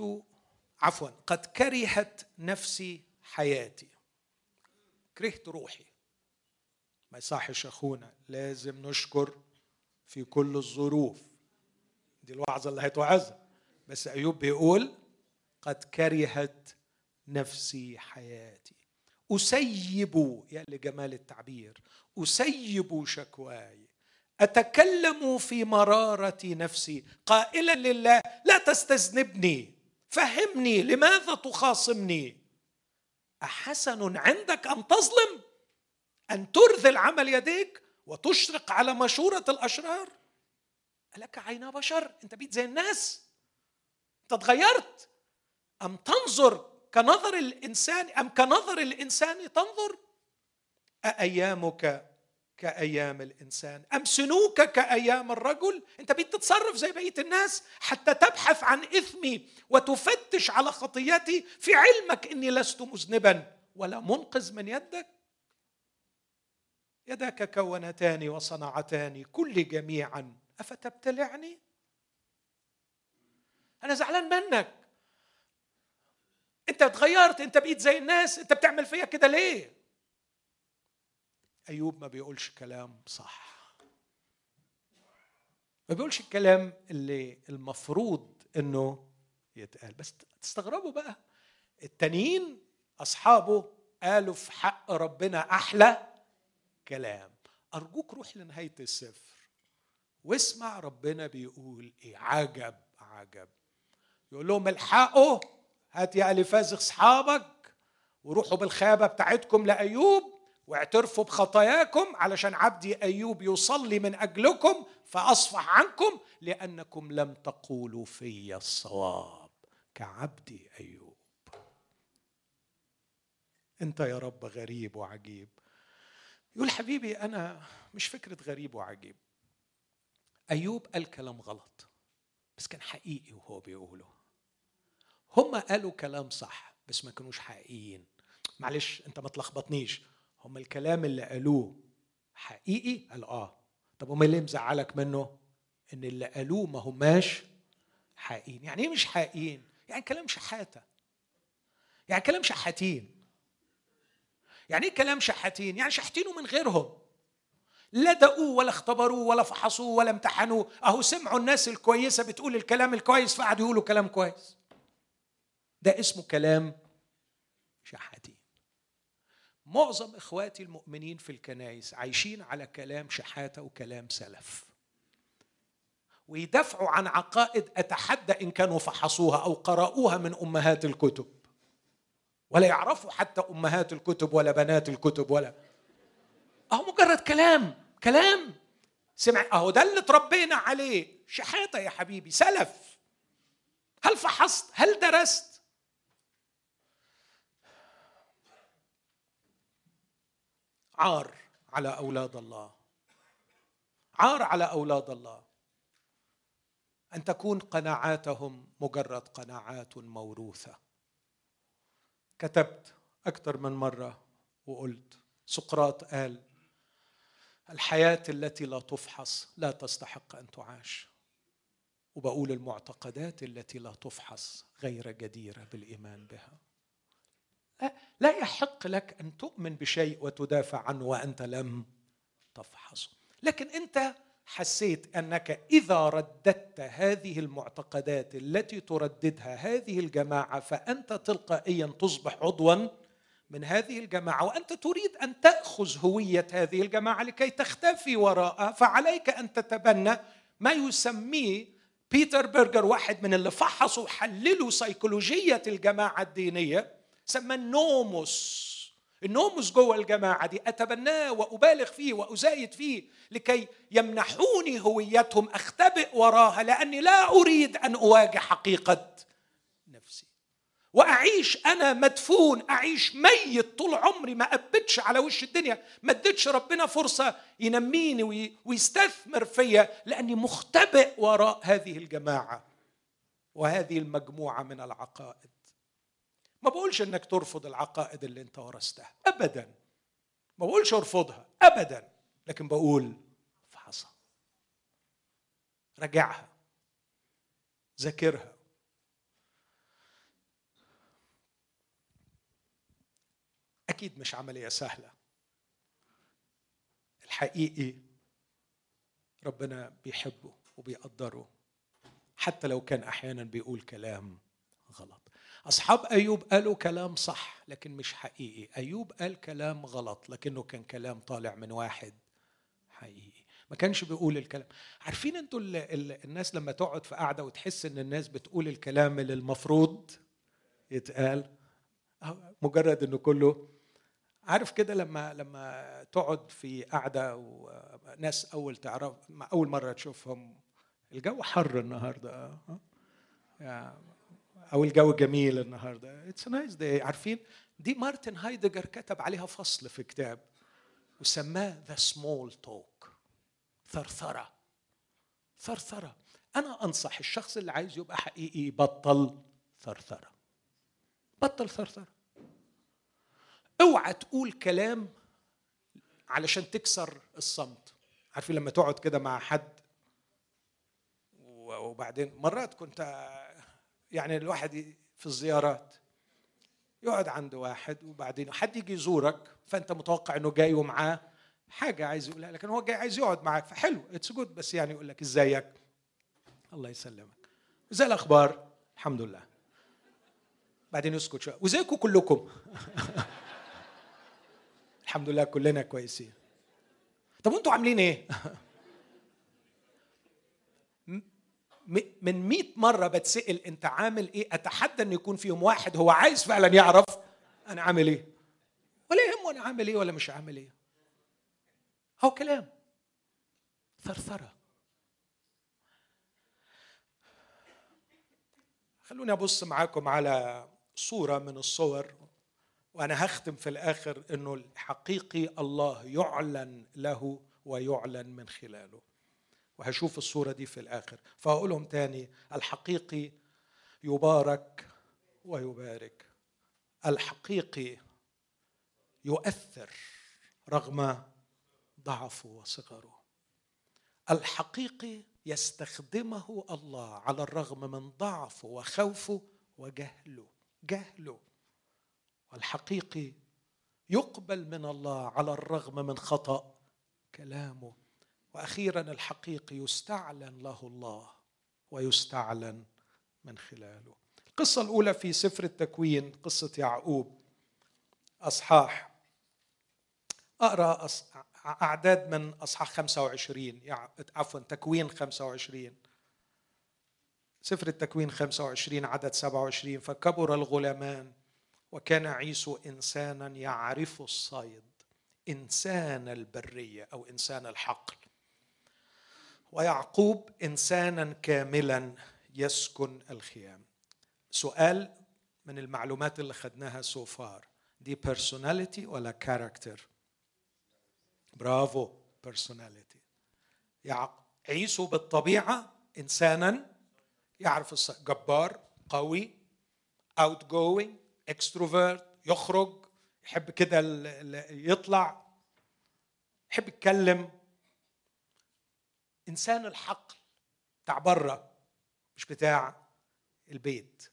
عفوا قد كرهت نفسي حياتي. كرهت روحي. ما يصحش أخونا لازم نشكر في كل الظروف. دي الوعظة اللي هيتوعظها بس أيوب بيقول قد كرهت نفسي حياتي. أسيب يا لجمال التعبير أسيب شكواي. أتكلم في مرارة نفسي. قائلا لله لا تستذنبني. فهمني لماذا تخاصمني؟ أحسن عندك أن تظلم؟ أن ترذل عمل يديك وتشرق على مشورة الأشرار؟ ألك عين بشر؟ أنت بيت زي الناس. أنت تغيرت أم تنظر كنظر الإنسان أم كنظر الإنسان تنظر؟ أأيامك كأيام الإنسان؟ أم سنوك كأيام الرجل؟ أنت بتتصرف زي بقية الناس حتى تبحث عن إثمي وتفتش على خطيتي في علمك إني لست مذنبا ولا منقذ من يدك؟ يداك كونتان وصنعتان كل جميعا أفتبتلعني؟ أنا زعلان منك. انت اتغيرت انت بقيت زي الناس انت بتعمل فيا كده ليه؟ أيوب ما بيقولش كلام صح. ما بيقولش الكلام اللي المفروض إنه يتقال. بس تستغربوا بقى. التانيين أصحابه قالوا في حق ربنا أحلى كلام. أرجوك روح لنهاية السفر واسمع ربنا بيقول إيه. عجب عجب. يقول لهم الحقوا هات يا الفاز أصحابك وروحوا بالخيابة بتاعتكم لأيوب واعترفوا بخطاياكم علشان عبدي أيوب يصلي من أجلكم فأصفح عنكم لأنكم لم تقولوا في الصواب كعبدي أيوب. أنت يا رب غريب وعجيب. يقول حبيبي أنا مش فكرة غريب وعجيب. أيوب قال كلام غلط بس كان حقيقي وهو بيقوله. هم قالوا كلام صح بس ما كانوش حقيقيين. معلش انت ما تلخبطنيش. هم الكلام اللي قالوه حقيقي؟ قال آه. طب هم اللي مزعلك منه؟ إن اللي قالوه ما هماش حقيقيين. يعني إيه مش حقيقيين؟ يعني كلام شحاتة. يعني كلام شحاتين. يعني إيه كلام شحاتين؟ يعني شحتينه من غيرهم. لا دقوه ولا اختبروه ولا فحصوه ولا امتحنوه. أهو سمعوا الناس الكويسة بتقول الكلام الكويس فقعدوا يقولوا كلام كويس. ده اسمه كلام شحاتين معظم إخواتي المؤمنين في الكنائس عايشين على كلام شحاتة وكلام سلف. ويدافعوا عن عقائد أتحدى إن كانوا فحصوها أو قرأوها من أمهات الكتب. ولا يعرفوا حتى أمهات الكتب ولا بنات الكتب ولا. أهو مجرد كلام كلام. سمع أهو ده اللي تربينا عليه. شحاتة يا حبيبي سلف. هل فحصت؟ هل درست؟ عار على أولاد الله. عار على أولاد الله. أن تكون قناعاتهم مجرد قناعات موروثة. كتبت أكثر من مرة وقلت سقراط قال الحياة التي لا تفحص لا تستحق أن تعاش. وبقول المعتقدات التي لا تفحص غير جديرة بالإيمان بها. لا يحق لك أن تؤمن بشيء وتدافع عنه وأنت لم تفحصه لكن أنت حسيت أنك إذا رددت هذه المعتقدات التي ترددها هذه الجماعة فأنت تلقائيا تصبح عضوا من هذه الجماعة وأنت تريد أن تأخذ هوية هذه الجماعة لكي تختفي وراءها فعليك أن تتبنى ما يسميه بيتر برجر واحد من اللي فحصوا وحللوا سيكولوجية الجماعة الدينية. سمى ال nomos. ال nomos جوه الجماعة دي أتبناه وأبالغ فيه وأزايد فيه لكي يمنحوني هويتهم أختبئ وراها لأني لا أريد أن أواجه حقيقة نفسي. وأعيش أنا مدفون أعيش ميت طول عمري ما أبتش على وش الدنيا ما اديتش ربنا فرصة ينميني ويستثمر فيا لأني مختبئ وراء هذه الجماعة وهذه المجموعة من العقائد. ما بقولش إنك ترفض العقائد اللي أنت ورثتها ابدا. ما بقولش أرفضها ابدا. لكن بقول افحصها. راجعها. ذاكرها. أكيد مش عملية سهلة. الحقيقي ربنا بيحبه وبيقدره. حتى لو كان أحيانا بيقول كلام أصحاب أيوب قالوا كلام صح لكن مش حقيقي. أيوب قال كلام غلط لكنه كان كلام طالع من واحد حقيقي. ما كانش بيقول الكلام. عارفين أنتوا الناس لما تقعد في قعدة وتحس إن الناس بتقول الكلام اللي المفروض يتقال؟ مجرد إنه كله عارف كده لما لما تقعد في قعدة وناس أول تعرف أول مرة تشوفهم الجو حر النهارده. أو الجو جميل النهارده. it's nice day عارفين؟ ده مارتن هايدجر كتب عليها فصل في كتاب وسماه ذا سمول توك ثرثرة. ثرثرة. أنا أنصح الشخص اللي عايز يبقى حقيقي يبطل ثرثرة. بطل ثرثرة. اوعى تقول كلام علشان تكسر الصمت. عارفين لما تقعد كده مع حد؟ وبعدين مرات كنت يعني الواحد في الزيارات يقعد عند واحد وبعدين حد يجي يزورك فأنت متوقع إنه جاي ومعاه حاجة عايز يقولها لكن هو جاي عايز يقعد معاك فحلو it's good بس يعني يقول لك إزيك؟ الله يسلمك. إزاي الأخبار؟ الحمد لله. بعدين يسكت شوية. وزيكم كلكم؟ الحمد لله كلنا كويسين. طب وأنتوا عاملين إيه؟ من مئة مرة بتسأل أنت عامل إيه؟ أتحدى أن يكون فيهم واحد هو عايز فعلا يعرف أنا عامل إيه. ولا يهمه أنا عامل إيه ولا مش عامل إيه. هو كلام. ثرثرة. خلوني أبص معاكم على صورة من الصور وأنا هختم في الآخر أنه الحقيقي الله يعلن له ويعلن من خلاله. وهشوف الصورة دي في الآخر. فأقولهم تاني الحقيقي يبارك ويبارك. الحقيقي يؤثر رغم ضعفه وصغره. الحقيقي يستخدمه الله على الرغم من ضعفه وخوفه وجهله. جهله. والحقيقي يقبل من الله على الرغم من خطأ كلامه. وأخيرا الحقيقي يستعلن له الله ويستعلن من خلاله. القصة الأولى في سفر التكوين قصة يعقوب. أصحاح. أقرأ أعداد من أصحاح 25 عفوا تكوين 25 سفر التكوين 25 عدد 27 فكبر الغلامان وكان عيسو انسانا يعرف الصيد. إنسان البرية أو إنسان الحقل. ويعقوب إنسانا كاملا يسكن الخيام. سؤال من المعلومات اللي خدناها so far دي personality ولا character برافو personality عيسو بالطبيعة إنسانا يعرف. جبار قوي outgoing extrovert يخرج يحب كده يطلع يحب يتكلم. إنسان الحقل بتاع بره مش بتاع البيت.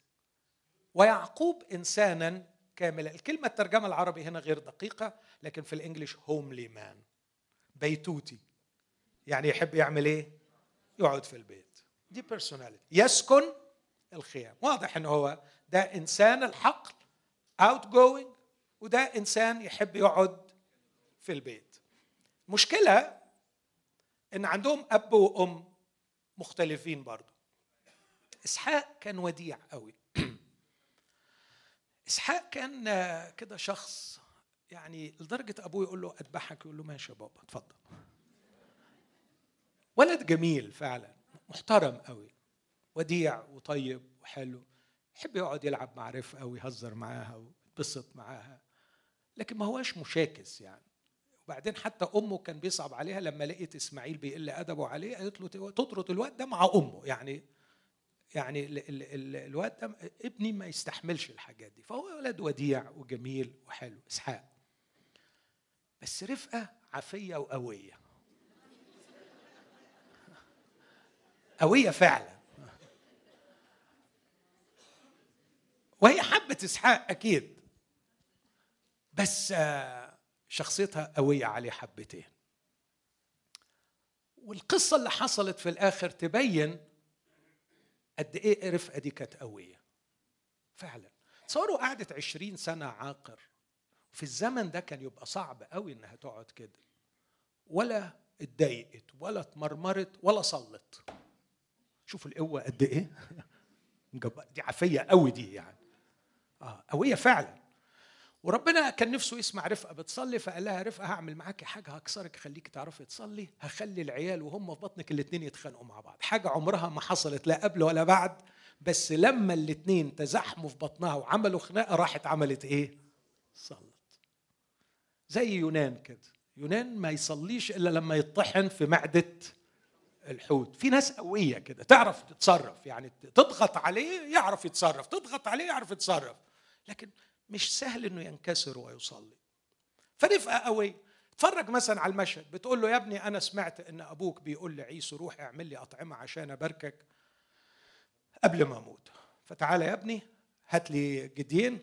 ويعقوب إنسانا كاملا. الكلمة الترجمة العربي هنا غير دقيقة لكن في ال English homely man بيتوتي. يعني يحب يعمل إيه؟ يقعد في البيت. دي personality يسكن الخيام. واضح إن هو ده إنسان الحقل outgoing وده إنسان يحب يقعد في البيت. مشكلة إن عندهم أب وأم مختلفين برضه إسحاق كان وديع قوي. إسحاق كان كده شخص يعني لدرجة أبوه يقول له أذبحك يقول له ماشي يا بابا اتفضل. ولد جميل فعلا محترم قوي. وديع وطيب وحلو. يحب يقعد يلعب مع رفقة ويهزر معاها ويتبسط معاها. لكن ما هواش مشاكس يعني. وبعدين حتى أمه كان بيصعب عليها لما لقيت إسماعيل بيقل أدبه عليه قالت له تطرد الواد ده مع أمه يعني يعني الواد ده ابني ما يستحملش الحاجات دي فهو ولد وديع وجميل وحلو إسحاق. بس رفقة عافية وقوية. قوية فعلا. وهي حبت إسحاق أكيد. بس شخصيتها قوية عليه حبتين. والقصة اللي حصلت في الآخر تبين قد إيه رفقة دي كانت قوية. فعلا. تصوروا قعدت عشرين سنة عاقر في الزمن ده كان يبقى صعب قوي إنها تقعد كده. ولا اتضايقت ولا اتمرمرت ولا صلت. شوفوا القوة قد إيه. دي عافية قوي دي يعني. آه قوية فعلا. وربنا كان نفسه يسمع رفقة بتصلي؟ فقال لها رفقة هعمل معاكي حاجة هكسرك خليكي تعرفي تصلي هخلي العيال وهم في بطنك الاثنين يتخانقوا مع بعض. حاجة عمرها ما حصلت لا قبل ولا بعد بس لما الاثنين تزاحموا في بطنها وعملوا خناقة راحت عملت إيه؟ صلت. زي يونان كده. يونان ما يصليش إلا لما يطحن في معدة الحوت. في ناس قوية كده تعرف تتصرف يعني تضغط عليه يعرف يتصرف تضغط عليه يعرف يتصرف. لكن مش سهل إنه ينكسر ويصلي. فرفقه قوي اتفرج مثلا على المشهد بتقول له يا ابني أنا سمعت إن أبوك بيقول لعيسو روح اعمل لي أطعمة عشان أباركك قبل ما أموت. فتعالى يا ابني هات لي جديين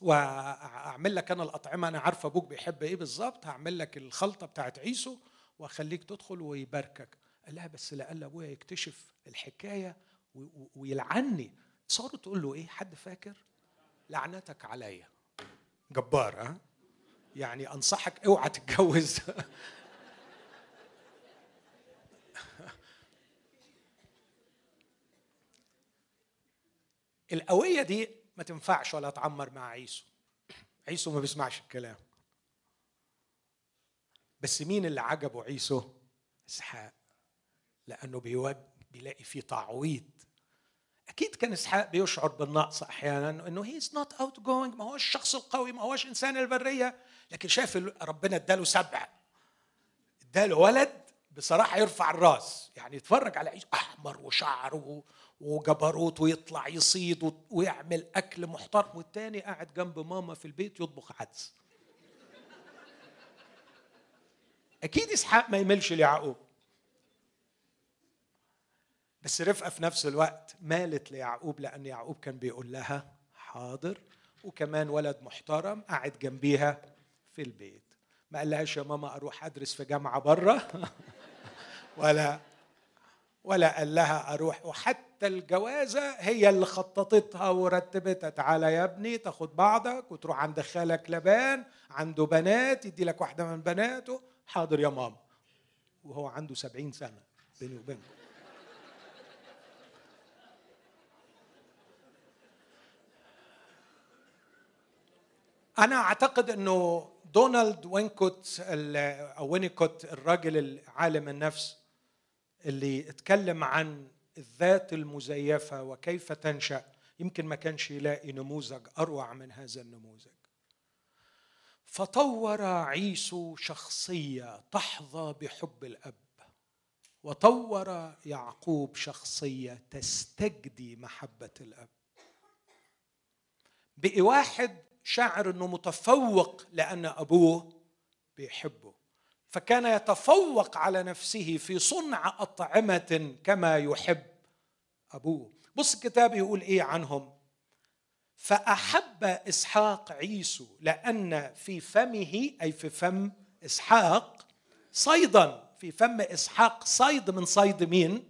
وأعمل لك أنا الأطعمة. أنا عارفه أبوك بيحب إيه بالظبط. هعمل لك الخلطة بتاعت عيسو وأخليك تدخل ويباركك. قال لها بس لألا أبويا يكتشف الحكاية ويلعني. تصور تقول له إيه؟ حد فاكر؟ لعنتك عليا. جبار ها؟ يعني أنصحك اوعى تتجوز. القوية دي ما تنفعش ولا تعمر مع عيسو. عيسو ما بيسمعش الكلام. بس مين اللي عجبه عيسو؟ إسحاق. لأنه بيلاقي فيه تعويض. أكيد كان إسحاق بيشعر بالنقص أحيانا إنه he is not outgoing ما هوش الشخص القوي ما هوش إنسان البرية لكن شاف ربنا إداله سبع. إداله ولد بصراحة يرفع الراس يعني يتفرج على عيسو أحمر وشعر وجبروت ويطلع يصيد ويعمل أكل محترم والتاني قاعد جنب ماما في البيت يطبخ عدس. أكيد إسحاق ما يملش ليعقوب بس رفقة في نفس الوقت مالت ليعقوب لأن يعقوب كان بيقول لها حاضر وكمان ولد محترم قاعد جنبيها في البيت. ما قالهاش يا ماما أروح أدرس في جامعة بره ولا ولا قال لها أروح. وحتى الجوازة هي اللي خططتها ورتبتها. تعالى يا ابني تاخد بعضك وتروح عند خالك لبان عنده بنات يدي لك واحدة من بناته. حاضر يا ماما. وهو عنده سبعين سنة بيني وبينكم. أنا أعتقد إنه دونالد وينكوت أو وينيكوت الراجل العالم النفس اللي اتكلم عن الذات المزيفة وكيف تنشأ يمكن ما كانش يلاقي نموذج أروع من هذا النموذج. فطور عيسو شخصية تحظى بحب الأب وطور يعقوب شخصية تستجدي محبة الأب. بقي واحد شاعر إنه متفوق لأن أبوه بيحبه. فكان يتفوق على نفسه في صنع أطعمة كما يحب أبوه. بص الكتاب يقول إيه عنهم. فأحب إسحاق عيسو لأن في فمه أي في فم إسحاق صيدا. في فم إسحاق صيد من صيد مين؟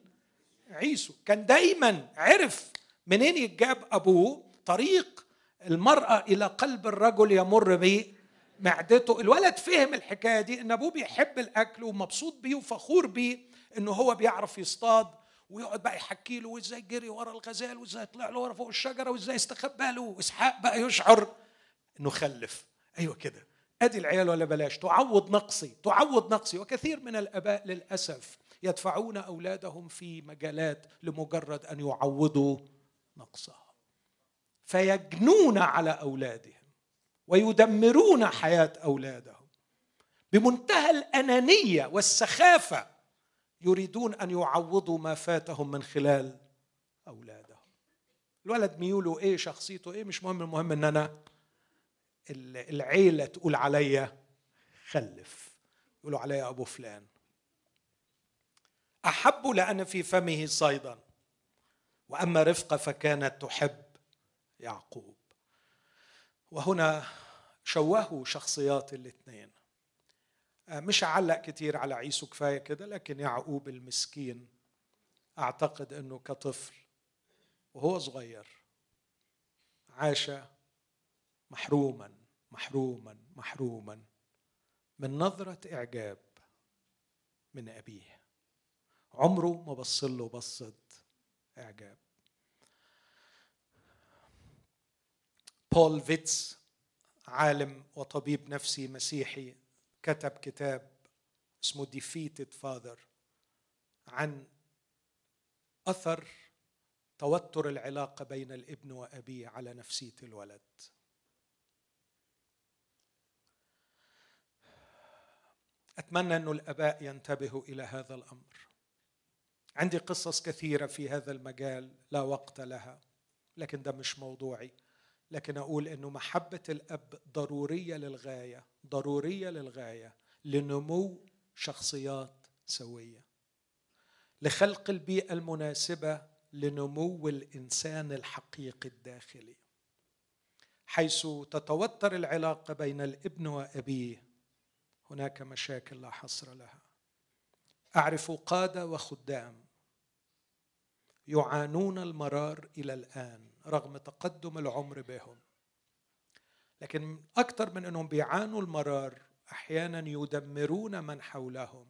عيسو. كان دايما عرف منين يتجاب أبوه طريق المرأة إلى قلب الرجل يمر بمعدته الولد فهم الحكاية دي إن أبوه بيحب الأكل ومبسوط بيه وفخور بيه إنه هو بيعرف يصطاد ويقعد بقى يحكي له وإزاي جري ورا الغزال وإزاي طلع له ورا فوق الشجرة وإزاي استخبى له وإسحاق بقى يشعر إنه خلف. أيوه كده. أدي العيال ولا بلاش. تعوض نقصي تعوض نقصي. وكثير من الآباء للأسف يدفعون أولادهم في مجالات لمجرد أن يعوضوا نقصها. فيجنون على أولادهم ويدمرون حياة أولادهم. بمنتهى الأنانية والسخافة يريدون أن يعوضوا ما فاتهم من خلال أولادهم. الولد ميوله إيه؟ شخصيته إيه؟ مش مهم المهم إن أنا العيلة تقول عليا خلف. يقولوا عليا أبو فلان. أحب لأن في فمه صيدا وأما رفقة فكانت تحب يعقوب. وهنا شوهوا شخصيات الاثنين. آه، مش هعلق كتير على عيسو كفاية كده لكن يعقوب المسكين أعتقد إنه كطفل وهو صغير عاش محروما محروما محروما من نظرة إعجاب من أبيه. عمره ما بص له بصة بول فيتس عالم وطبيب نفسي مسيحي كتب كتاب اسمه Defeated Father عن أثر توتر العلاقة بين الابن وأبيه على نفسية الولد. أتمنى أن الآباء ينتبهوا إلى هذا الأمر. عندي قصص كثيرة في هذا المجال لا وقت لها لكن ده مش موضوعي. لكن أقول إنه محبة الأب ضرورية للغاية ضرورية للغاية لنمو شخصيات سوية. لخلق البيئة المناسبة لنمو الإنسان الحقيقي الداخلي. حيث تتوتر العلاقة بين الابن وأبيه هناك مشاكل لا حصر لها. أعرف قادة وخدام يعانون المرار إلى الآن. رغم تقدم العمر بهم. لكن أكثر من إنهم بيعانوا المرار أحيانا يدمرون من حولهم.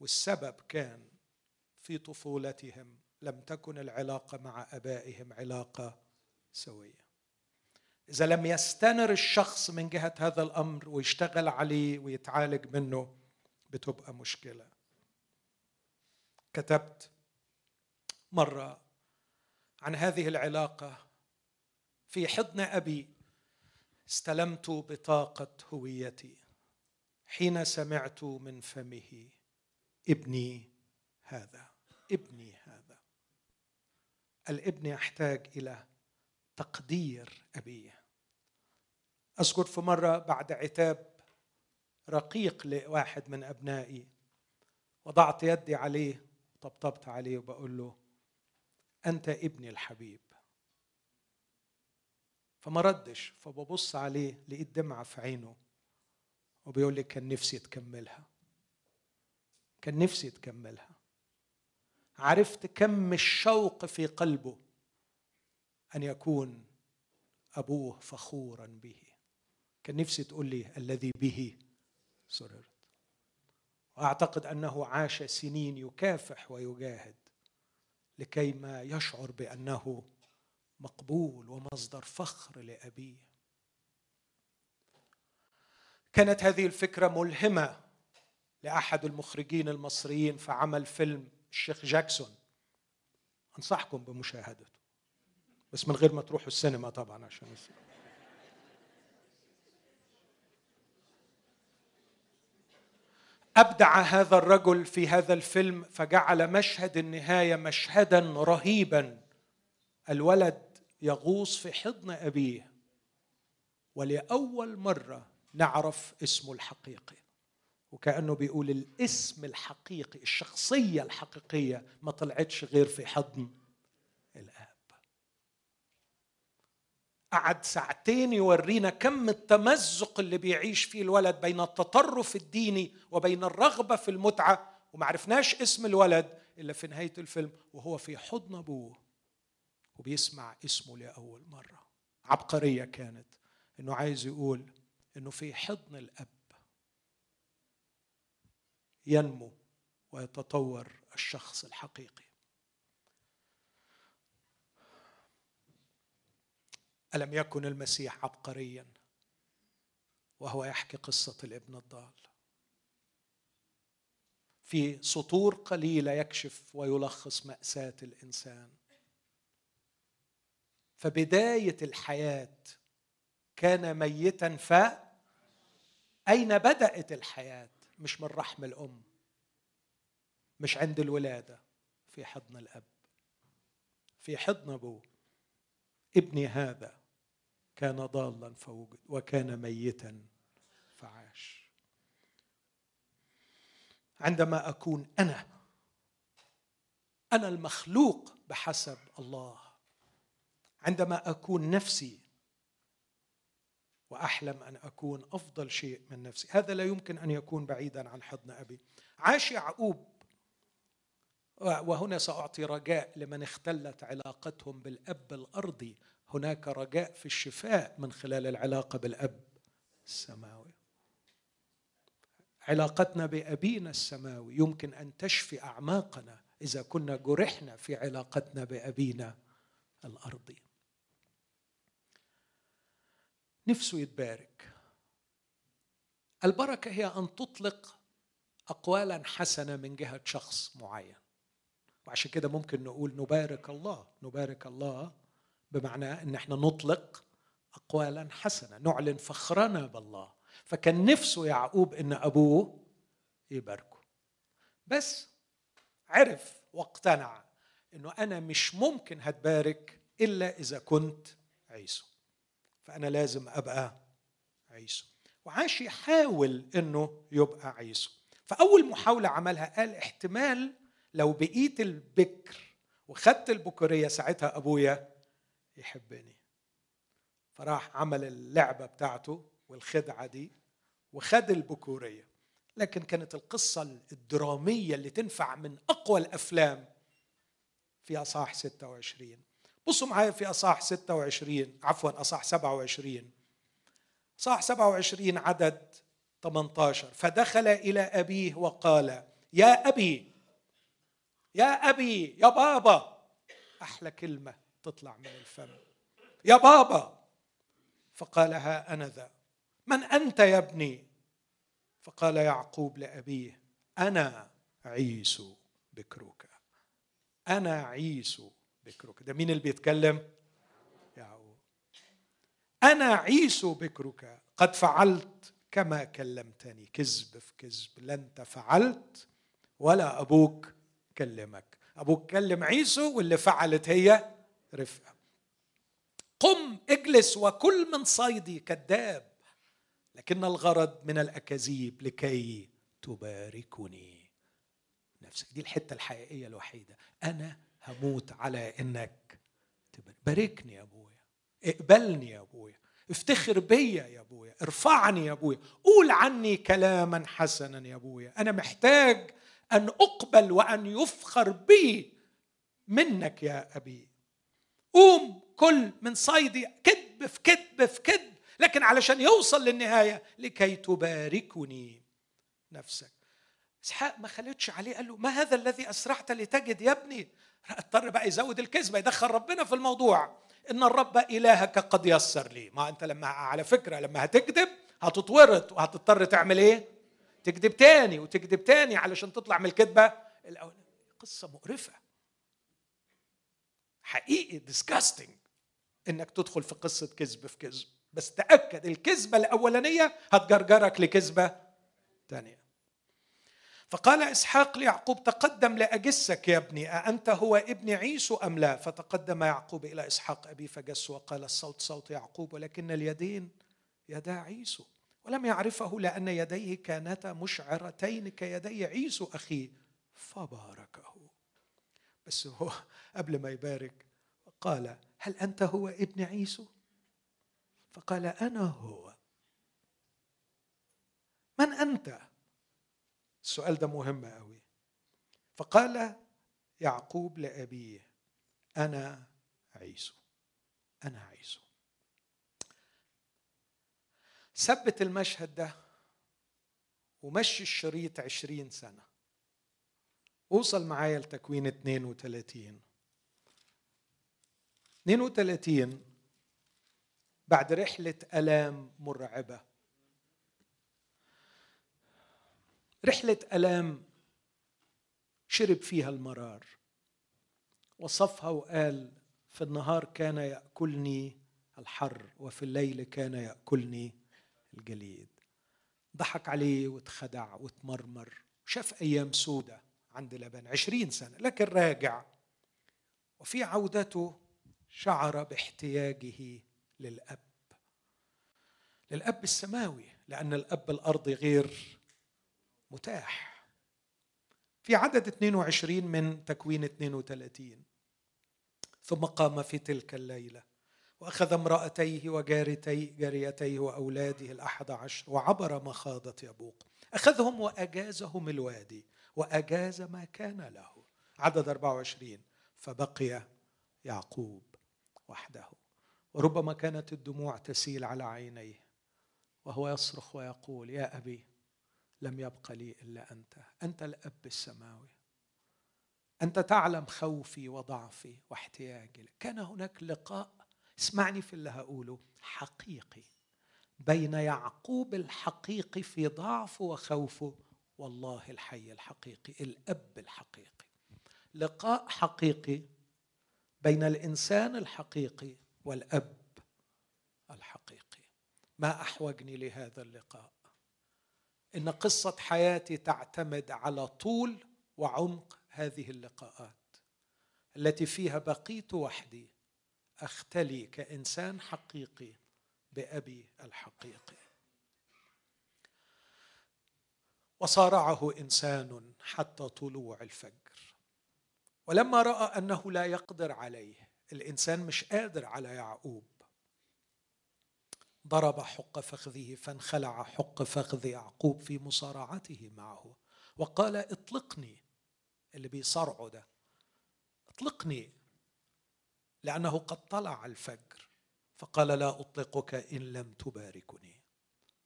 والسبب كان في طفولتهم. لم تكن العلاقة مع آبائهم علاقة سوية. إذا لم يستنر الشخص من جهة هذا الأمر ويشتغل عليه ويتعالج منه بتبقى مشكلة. كتبت مرة عن هذه العلاقة. في حضن أبي استلمت بطاقة هويتي حين سمعت من فمه ابني هذا ابني هذا. الابن يحتاج إلى تقدير ابيه أذكر في مرة بعد عتاب رقيق لواحد من أبنائي وضعت يدي عليه طبطبت عليه وبقول له أنت ابني الحبيب. فما ردش فببص عليه لقيت دمعة في عينه وبيقول لي كان نفسي تكملها. كان نفسي تكملها. عرفت كم الشوق في قلبه أن يكون أبوه فخورا به. كان نفسي تقول لي الذي به سررت وأعتقد أنه عاش سنين يكافح ويجاهد. لكي ما يشعر بأنه مقبول ومصدر فخر لأبيه كانت هذه الفكرة ملهمة لأحد المخرجين المصريين في عمل فيلم الشيخ جاكسون أنصحكم بمشاهدته بس من غير ما تروحوا السينما طبعا عشان السينما. أبدع هذا الرجل في هذا الفيلم فجعل مشهد النهاية مشهدا رهيبا. الولد يغوص في حضن أبيه ولأول مرة نعرف اسمه الحقيقي. وكأنه بيقول الاسم الحقيقي الشخصية الحقيقية ما طلعتش غير في حضن الاب قعد ساعتين يورينا كم التمزق اللي بيعيش فيه الولد بين التطرف الديني وبين الرغبة في المتعة وما عرفناش اسم الولد إلا في نهاية الفيلم وهو في حضن أبوه وبيسمع اسمه لأول مرة. عبقرية كانت إنه عايز يقول إنه في حضن الأب. ينمو ويتطور الشخص الحقيقي. ألم يكن المسيح عبقريا؟ وهو يحكي قصة الابن الضال. في سطور قليلة يكشف ويلخص مأساة الإنسان. فبداية الحياة كان ميتا ف أين بدأت الحياة؟ مش من رحم الأم مش عند الولادة في حضن الأب في حضن أبوه. ابني هذا. كان ضالا فوجد وكان ميتا فعاش. عندما أكون أنا أنا المخلوق بحسب الله. عندما أكون نفسي وأحلم أن أكون أفضل شيء من نفسي. هذا لا يمكن أن يكون بعيدا عن حضن أبي. عاش يعقوب. وهنا سأعطي رجاء لمن اختلت علاقتهم بالأب الأرضي. هناك رجاء في الشفاء من خلال العلاقة بالأب السماوي. علاقتنا بأبينا السماوي يمكن أن تشفي أعماقنا إذا كنا جرحنا في علاقتنا بأبينا الأرضي. نفسه يتبارك. البركة هي أن تطلق اقوالا حسنة من جهة شخص معين. وعشان كده ممكن نقول نبارك الله. نبارك الله بمعنى إن إحنا نطلق اقوالا حسنة نعلن فخرنا بالله. فكان نفسه يعقوب إن أبوه يباركه. بس عرف واقتنع إنه أنا مش ممكن هتبارك إلا إذا كنت عيسو. فأنا لازم أبقى عيسو. وعاش يحاول أنه يبقى عيسو. فأول محاولة عملها قال احتمال لو بقيت البكر وخدت البكورية ساعتها أبويا يحبني. فراح عمل اللعبة بتاعته والخدعة دي وخد البكورية. لكن كانت القصة الدرامية اللي تنفع من أقوى الأفلام في أصحاح 26 بصوا معايا في أصح 26 عفوا أصح 27 أصح 27 عدد 18 فدخل إلى أبيه وقال يا أبي يا أبي يا بابا. أحلى كلمة. تطلع من الفم. يا بابا! فقال ها أنا ذا من أنت يا ابني؟ فقال يعقوب لأبيه أنا عيسو بكرك أنا عيسو بكرك ده مين اللي بيتكلم؟ يعقوب. أنا عيسو بكرك قد فعلت كما كلمتني. كذب في كذب. لا انت فعلت ولا أبوك كلمك. أبوك كلم عيسو واللي فعلت هي رفقه قم اجلس وكل من صيدي كذاب لكن الغرض من الأكاذيب لكي تباركني. نفسك دي الحتة الحقيقية الوحيدة. أنا هموت على إنك باركني يا أبويا. اقبلني يا أبويا. افتخر بيا يا أبويا. ارفعني يا أبويا. قول عني كلاما حسنا يا أبويا. أنا محتاج أن أقبل وأن يفخر بي منك يا أبي. قوم كل من صيدي كذب في كذب في كذب لكن علشان يوصل للنهاية لكي تباركني نفسك. إسحاق ما خلتش عليه قال له ما هذا الذي أسرعت لتجد يا ابني؟ اضطر بقى يزود الكذبة يدخل ربنا في الموضوع. إن الرب إلهك قد يسر لي. ما أنت لما على فكرة لما هتكذب هتتورط وهتضطر تعمل إيه؟ تكذب تاني وتكذب تاني علشان تطلع من الكذبة الأولانية. قصة مقرفة. حقيقي ديسكاستنج إنك تدخل في قصة كذب في كذب. بس تأكد الكذبة الأولانية هتجرجرك لكذبة ثانية فقال إسحاق ليعقوب تقدم لأجسك يا ابني أأنت هو ابن عيسو أم لا؟ فتقدم يعقوب إلى إسحاق أبي فجس وقال الصوت صوت يعقوب ولكن اليدين يدا عيسو. ولم يعرفه لأن يديه كانتا مشعرتين كيدي عيسو اخيه فباركه. بس هو قبل ما يبارك قال هل أنت هو ابن عيسو؟ فقال أنا هو. من أنت؟ السؤال ده مهم قوي فقال يعقوب لأبيه أنا عيسو أنا عيسو. ثبت المشهد ده ومشي الشريط عشرين سنة. وصل معايا لتكوين 32 32 بعد رحلة ألام مرعبة. رحلة ألام شرب فيها المرار. وصفها وقال في النهار كان يأكلني الحر وفي الليل كان يأكلني الجليد. ضحك عليه واتخدع واتمرمر. شاف أيام سودة. عند لبن عشرين سنة لكن راجع. وفي عودته شعر باحتياجه للأب. للأب السماوي لأن الأب الأرضي غير متاح. في عدد 22 من تكوين 32 ثم قام في تلك الليلة وأخذ امرأتيه وجارتي جاريتيه وأولاده الأحد عشر وعبر مخاضة يبوق أخذهم وأجازهم الوادي. وأجاز ما كان له. عدد 24 فبقي يعقوب وحده. وربما كانت الدموع تسيل على عينيه. وهو يصرخ ويقول يا أبي لم يبق لي إلا أنت. أنت الأب السماوي. أنت تعلم خوفي وضعفي واحتياجي. كان هناك لقاء. اسمعني في اللي هقوله. حقيقي. بين يعقوب الحقيقي في ضعفه وخوفه والله الحي الحقيقي الأب الحقيقي. لقاء حقيقي بين الإنسان الحقيقي والأب الحقيقي. ما أحوجني لهذا اللقاء؟ إن قصة حياتي تعتمد على طول وعمق هذه اللقاءات التي فيها بقيت وحدي أختلي كإنسان حقيقي بأبي الحقيقي. وصارعه إنسان حتى طلوع الفجر. ولما رأى أنه لا يقدر عليه الإنسان مش قادر على يعقوب. ضرب حق فخذه فانخلع حق فخذ يعقوب في مصارعته معه. وقال اطلقني اللي بيصارعه ده اطلقني لأنه قد طلع الفجر. فقال لا أطلقك إن لم تباركني.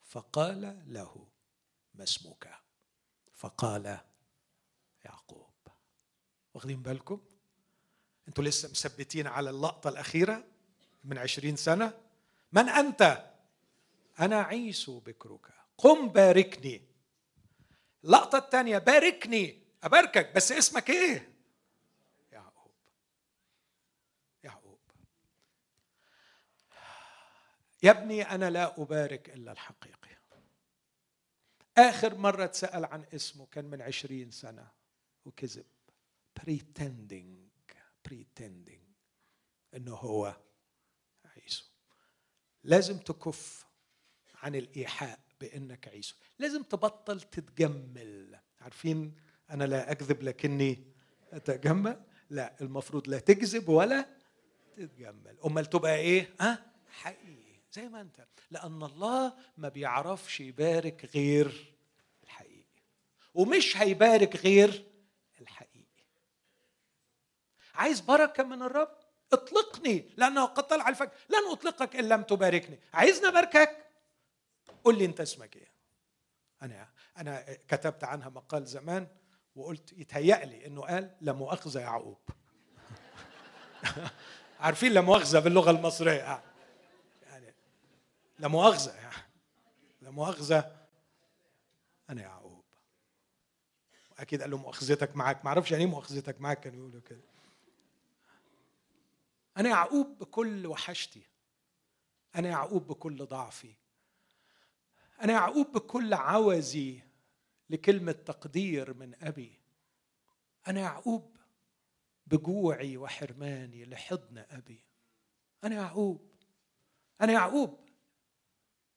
فقال له ما اسمك؟ فقال يعقوب واخدين بالكم؟ أنتوا لسه مثبتين على اللقطة الأخيرة من عشرين سنة. من أنت؟ أنا عيسو بكرك قم باركني. اللقطة الثانية باركني أباركك بس اسمك إيه؟ يعقوب. يعقوب. يا ابني أنا لا أبارك إلا الحقيقي آخر مرة اتسأل عن اسمه كان من عشرين سنة وكذب. Pretending pretending إنه هو عيسو. لازم تكف عن الإيحاء بإنك عيسو. لازم تبطل تتجمل. عارفين أنا لا أكذب لكني أتجمل؟ لا المفروض لا تكذب ولا تتجمل. أمال تبقى إيه؟ ها؟ حقيقي. زي ما انت لأن الله ما بيعرفش يبارك غير الحقيقي ومش هيبارك غير عايز بركة من الرب؟ اطلقني لأنه قد طلع الفجر. لن أطلقك إن لم تباركني. عايزني أباركك؟ قل لي أنت اسمك إيه. أنا أنا كتبت عنها مقال زمان وقلت يتهيأ لي إنه قال لا مؤاخذة يعقوب عارفين لا مؤاخذة باللغة المصرية. يعني لا مؤاخذة. يعني لا مؤاخذة. أنا يعقوب أكيد قال له مؤاخذتك معاك ما أعرفش يعني إيه مؤاخذتك معاك كانوا يقولوا كده. أنا يعقوب بكل وحشتي. أنا يعقوب بكل ضعفي. أنا يعقوب بكل عوزي لكلمة تقدير من أبي. أنا يعقوب بجوعي وحرماني لحضن أبي. أنا يعقوب أنا يعقوب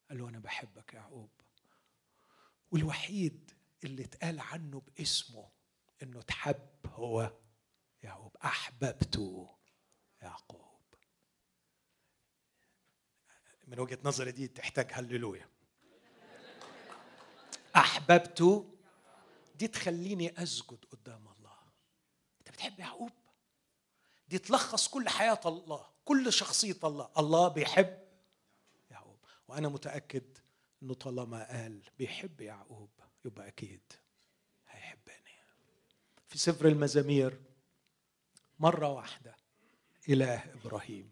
قال له أنا بحبك يعقوب والوحيد اللي اتقال عنه باسمه إنه تحب هو يعقوب أحببته يعقوب. من وجهة نظري دي تحتاج هللويا. احببت دي تخليني أسجد قدام الله. أنت بتحب يعقوب؟ دي تلخص كل حياة الله كل شخصية الله. الله بيحب يعقوب وأنا متأكد إنه طالما قال بيحب يعقوب يبقى أكيد هيحبني. في سفر المزامير مرة واحدة إله إبراهيم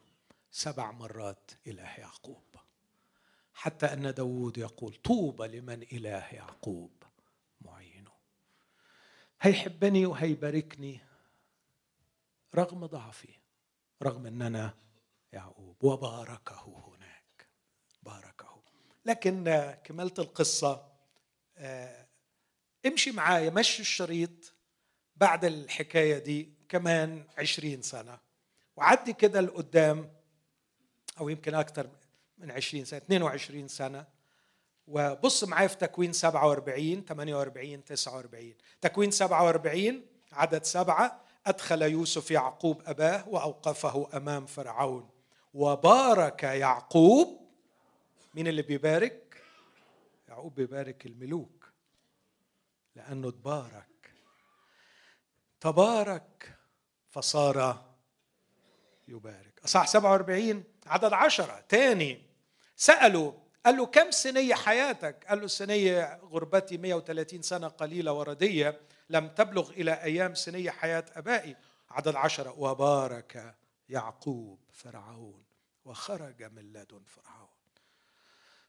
سبع مرات إله يعقوب. حتى أن داود يقول طوبى لمن إله يعقوب معينه. هيحبني وهيباركني رغم ضعفي رغم أن أنا يعقوب وباركه هناك باركه لكن كمالة القصة آه، امشي معايا مشي الشريط بعد الحكاية دي كمان عشرين سنة. وعدي كده لقدام أو يمكن أكثر من 20 سنة 22 سنة. وبص معايا في تكوين 47 48 49 تكوين 47 عدد سبعة أدخل يوسف يعقوب أباه وأوقفه أمام فرعون. وبارك يعقوب مين اللي بيبارك؟ يعقوب بيبارك الملوك لأنه تبارك. تبارك فصار يبارك. أصح 47 عدد عشرة. تاني سألوا قال له كم سنية حياتك؟ قال له سنية غربتي 130 سنة قليلة وردية لم تبلغ إلى أيام سنية حياة أبائي. عدد عشرة وبارك يعقوب فرعون وخرج من لدن فرعون.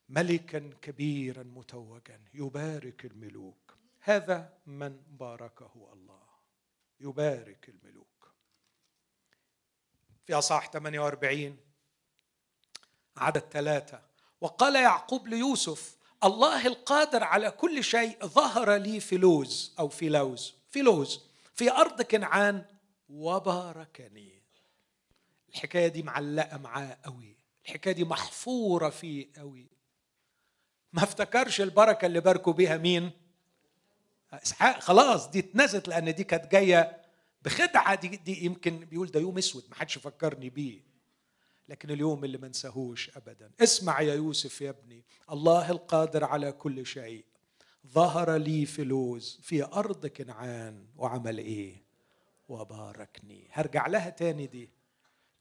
ملكا كبيرا متوجا يبارك الملوك. هذا من باركه الله. يبارك الملوك. في أصح 48 عدد ثلاثة. وقال يعقوب ليوسف الله القادر على كل شيء ظهر لي في لوز أو في لوز في لوز في أرض كنعان وباركني. الحكاية دي معلقة معاه قوي الحكاية دي محفورة فيه قوي ما افتكرش البركة اللي باركوا بيها مين؟ إسحاق. خلاص دي اتنست لأن دي كانت جاية بخدعة. دي, دي يمكن بيقول ده يوم أسود ما حدش فكرني بيه. لكن اليوم اللي ما انساهوش ابدا. اسمع يا يوسف يا ابني. الله القادر على كل شيء. ظهر لي في لوز في أرض كنعان وعمل إيه؟ وباركني. هرجع لها تاني دي.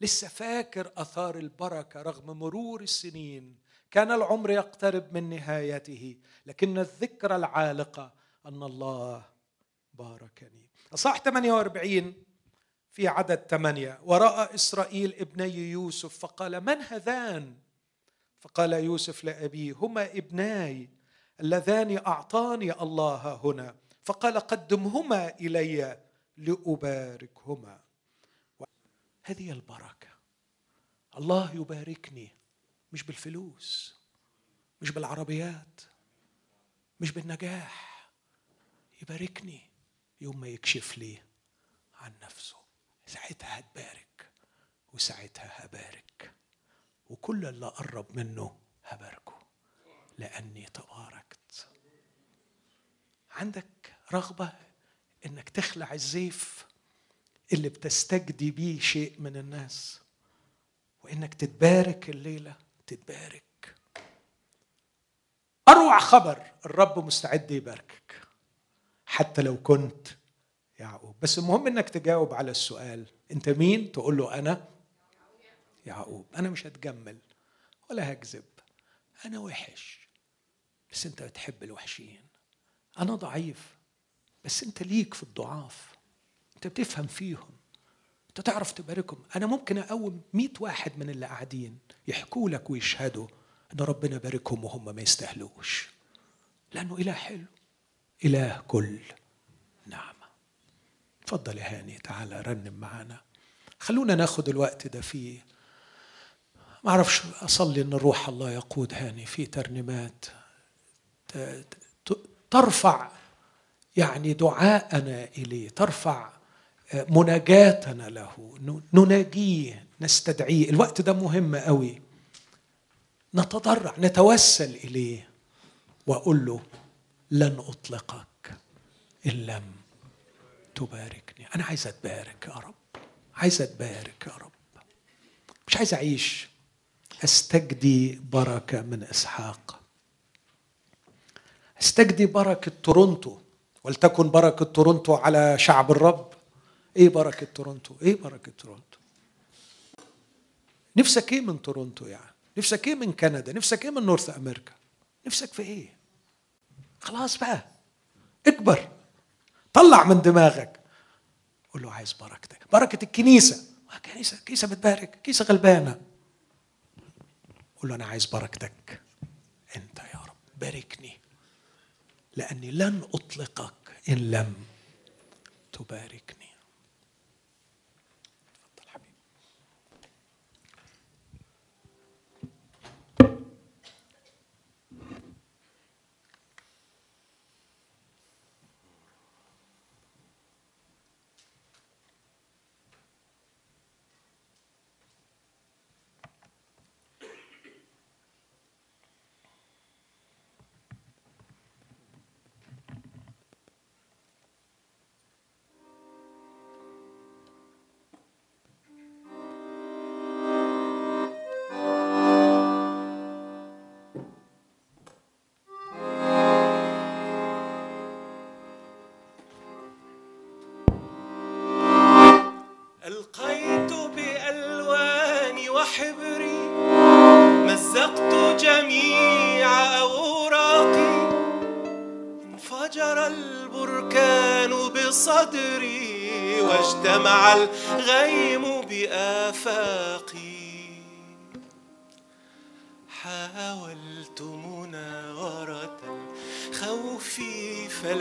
لسه فاكر آثار البركة رغم مرور السنين. كان العمر يقترب من نهايته لكن الذكرى العالقة أن الله باركني. اصح 48 في عدد ثمانية. ورأى إسرائيل ابني يوسف فقال من هذان؟ فقال يوسف لأبيه هما ابناي اللذان أعطاني الله هنا. فقال قدمهما إلي لأباركهما. هذه البركة. الله يباركني. مش بالفلوس مش بالعربيات مش بالنجاح. يباركني يوم ما يكشف لي عن نفسه. ساعتها هتبارك وساعتها هبارك وكل اللي قرب منه هباركه لأني تباركت. عندك رغبة إنك تخلع الزيف اللي بتستجدي بيه شيء من الناس وإنك تتبارك الليلة تتبارك أروع خبر الرب مستعد يباركك حتى لو كنت يعقوب. بس المهم إنك تجاوب على السؤال أنت مين؟ تقول له أنا يعقوب. أنا مش هتجمل ولا هكذب أنا وحش بس أنت بتحب الوحشين. أنا ضعيف بس أنت ليك في الضعاف أنت بتفهم فيهم. انت تعرف تباركهم. أنا ممكن أقوم مئة واحد من اللي قاعدين يحكوا لك ويشهدوا ان ربنا باركهم وهم ما يستاهلوش. لأنه إله حلو. إله كل. نعمه اتفضل يا هاني تعالى رنم معانا خلونا ناخد الوقت ده فيه. ما أعرفش أصلي إن روح الله يقود هاني في ترنيمات. ترفع يعني دعاءنا إليه ترفع مناجاتنا له. نناجيه نستدعيه. الوقت ده مهم قوي. نتضرع نتوسل إليه. وأقول له لن أطلقك إن لم تباركني. أنا عايز أتبارك يا رب. عايز أتبارك يا رب. مش عايز أعيش. أستجدي بركة من إسحاق. أستجدي بركة تورونتو. ولتكن بركة تورونتو على شعب الرب. إيه بركة تورونتو؟ إيه بركة تورونتو؟ نفسك إيه من تورونتو يعني نفسك إيه من كندا؟ نفسك إيه من نورث أمريكا؟ نفسك في إيه؟ خلاص بقى. اكبر. طلع من دماغك. قول له عايز بركتك. بركة الكنيسة. كنيسه كنيسه بتبارك. كنيسه غلبانة. قول له أنا عايز بركتك. أنت يا رب. باركني. لأني لن أطلقك إن لم تباركني.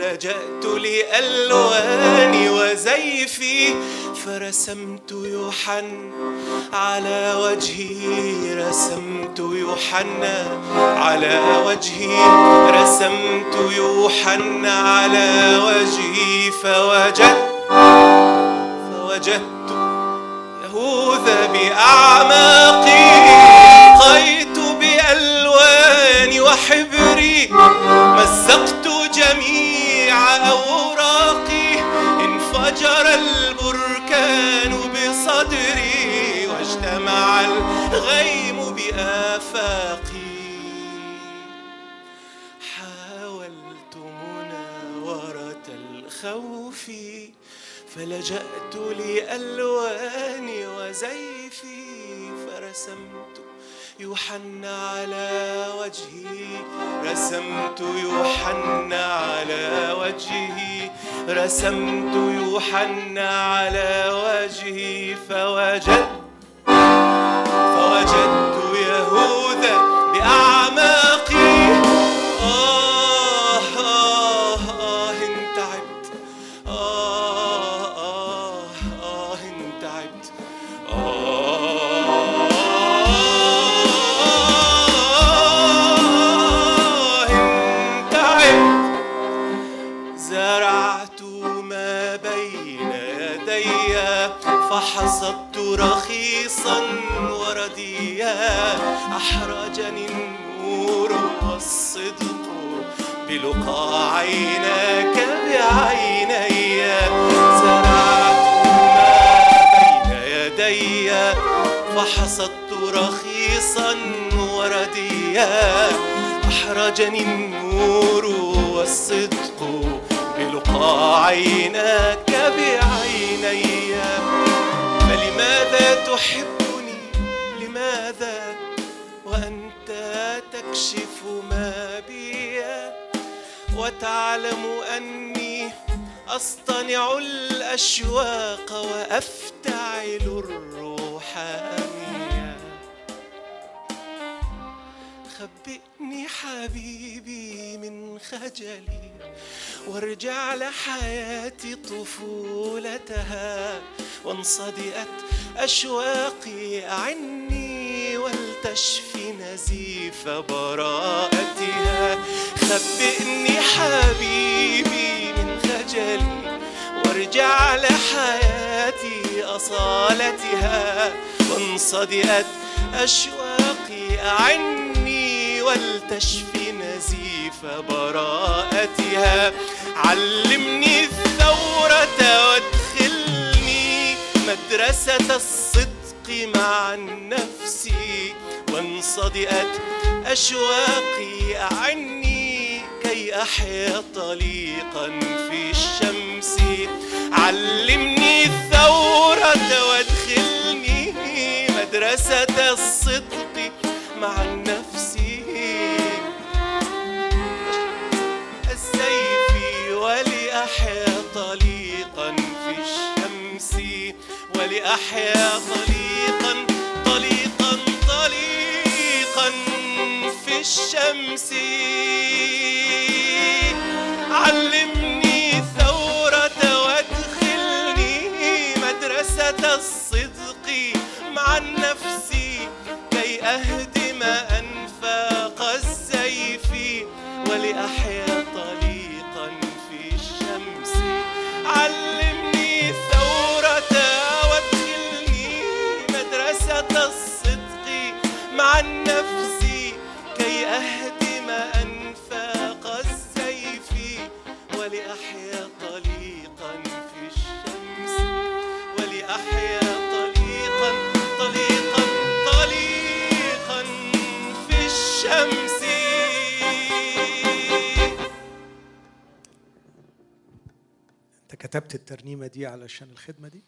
فلجأت لألواني وزيفي فرسمت يوحنا على وجهي رسمت يوحنا على وجهي رسمت يوحنا على وجهي فوجدت فوجدت يهوذا بأعماقي. البركان بصدري واجتمع الغيم بآفاقي. حاولت مناورة الخوف فلجأت لألواني وزيفي فرسمت يوحنا على وجهي رسمت يوحنا على وجهي رسمت يوحنا على وجهي فوجدت فوجدت رخيصا ورديا أحرجني النور والصدق بلقى عيناك بعيني. زرعت ما بين يدي فحصدت رخيصا ورديا. أحرجني النور والصدق بلقى عيناك بعيني. فلماذا تحبني لماذا؟ وأنت تكشف ما بي وتعلم أني أصطنع الأشواق وأفتعل الروحانية خبئني حبيبي من خجلي وارجع لحياتي طفولتها وانصدئت أشواقي عني ولتشفي نزيف براءتها. خبئني حبيبي من خجلي وارجع لحياتي أصالتها. وانصدئت أشواقي عني ولتشفي نزيف براءتها. علمني الثورة وادخلني مدرسة الصدق مع النفس وانصدئت أشواقي عني كي أحيا طليقا في الشمس. علمني الثورة وادخلني مدرسة الصدق مع النفس. ولأحيا طليقا في الشمس ولأحيا طليقا طليقا طليقا في الشمس. علمني كتبت الترنيمة دي علشان الخدمة دي؟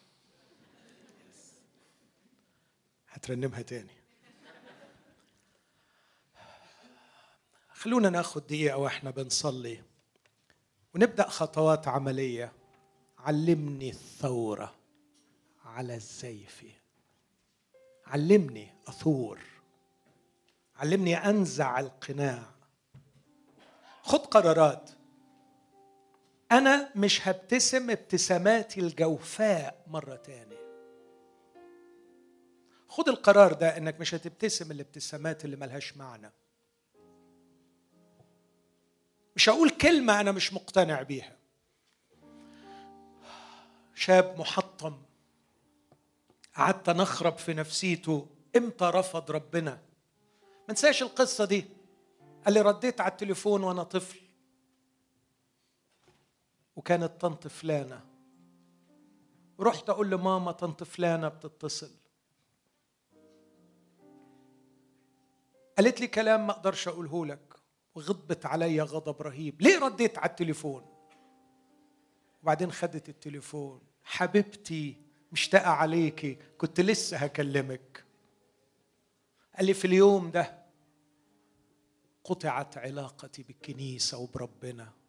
هترنمها تاني. خلونا ناخد دقيقة وإحنا بنصلي ونبدأ خطوات عملية. علمني الثورة على الزيف علمني أثور. علمني أنزع القناع. خد قرارات. أنا مش هبتسم ابتساماتي الجوفاء مرة تاني خد القرار ده إنك مش هتبتسم الابتسامات اللي ملهاش معنى. مش هقول كلمة أنا مش مقتنع بيها. شاب محطم قعدت نخرب في نفسيته إمتى رفض ربنا؟ ما انساش القصة دي. قال لي رديت على التليفون وأنا طفل. وكانت طنط فلانة رحت أقول لماما طنط فلانة بتتصل. قالت لي كلام ما أقدرش أقوله لك. وغضبت عليا غضب رهيب. ليه رديت على التليفون؟ وبعدين خدت التليفون. حبيبتي مشتاقة عليكي. كنت لسه هكلمك. قال لي في اليوم ده قطعت علاقتي بالكنيسة وبربنا.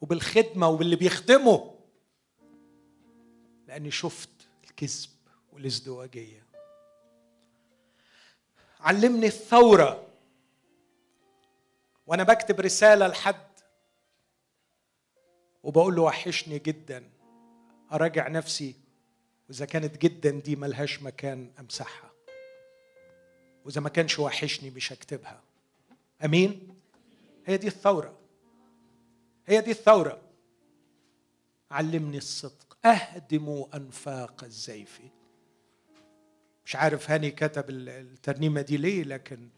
وبالخدمة وباللي بيخدموا لأني شفت الكذب والازدواجيه علمني الثورة. وأنا بكتب رسالة لحد. وبقول له وحشني جدا. أراجع نفسي. وإذا كانت جدا دي ملهاش مكان أمسحها. وإذا ما كانش وحشني مش هكتبها. أمين؟ هي دي الثورة. هي دي الثورة. علمني الصدق اهدموا أنفاق الزيف. مش عارف هاني كتب الترنيمة دي ليه لكن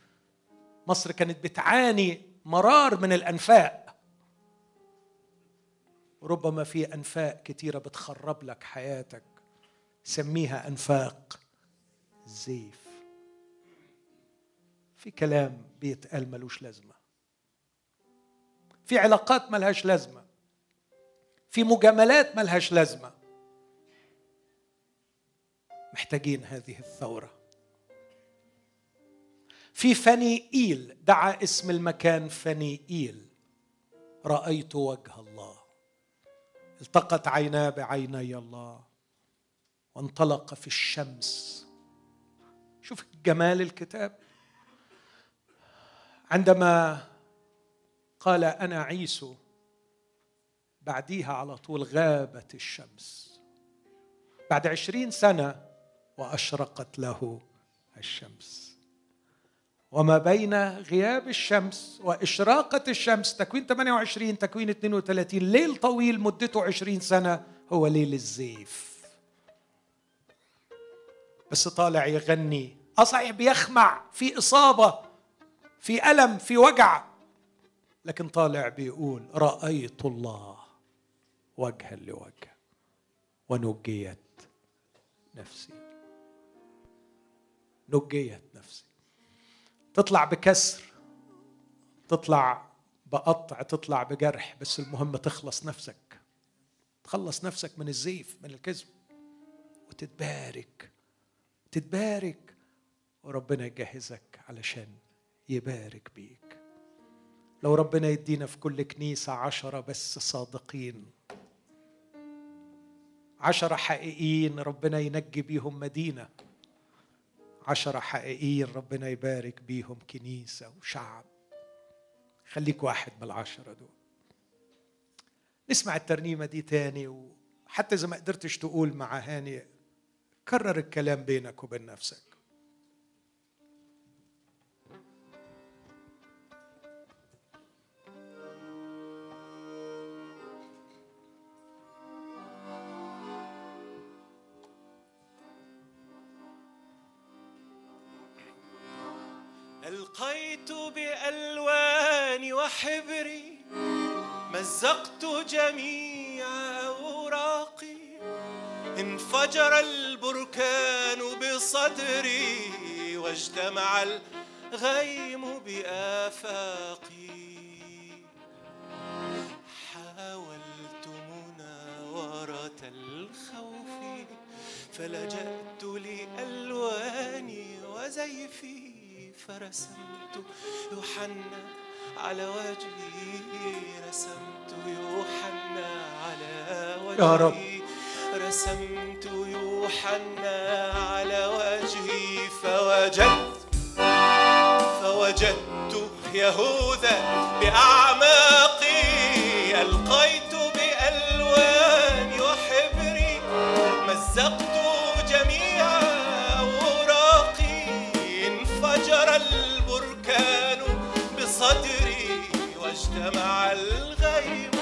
مصر كانت بتعاني مرار من الأنفاق. ربما في أنفاق كتيرة بتخرب لك حياتك. سميها أنفاق الزيف. في كلام بيتقال ملوش لازمة. في علاقات ملهاش لازمة. في مجاملات ملهاش لازمة. محتاجين هذه الثورة. في فنيئيل دعا اسم المكان فنيئيل رأيت وجه الله. التقت عينا بعيني الله. وانطلق في الشمس. شوف جمال الكتاب. عندما قال أنا عيسو. بعديها على طول غابت الشمس. بعد عشرين سنة وأشرقت له الشمس. وما بين غياب الشمس وإشراقة الشمس تكوين 28 تكوين 32 ليل طويل مدته 20 سنة هو ليل الزيف. بس طالع يغني. أصحيح بيخمع في إصابة في ألم في وجع. لكن طالع بيقول رأيت الله وجها لوجه ونجيت نفسي. نجيت نفسي. تطلع بكسر تطلع بقطع تطلع بجرح بس المهم تخلص نفسك. تخلص نفسك من الزيف من الكذب وتتبارك تتبارك وربنا يجهزك علشان يبارك بيك. لو ربنا يدينا في كل كنيسة عشرة بس صادقين عشرة حقيقيين ربنا ينجي بيهم مدينة عشرة حقيقيين ربنا يبارك بيهم كنيسة وشعب. خليك واحد من العشرة دول. نسمع الترنيمة دي تاني وحتى إذا ما قدرتش تقول مع هاني كرر الكلام بينك وبين نفسك. ألقيت بألوان وحبري مزقت جميع أوراقي. انفجر البركان بصدري واجتمع الغيم بآفاقي. حاولت مناورة الخوف فلجأت لألواني وزيفي. فرسمت. يوحنا على وجهي رسمت. يوحنا على وجهي يا رب. رسمت. يوحنا على وجهي فوجدت فوجدت يهوذا بأعماقي. ألقيت بألوان وحبري. مزقت جميع انفجر البركان بصدري واجتمع الغيم.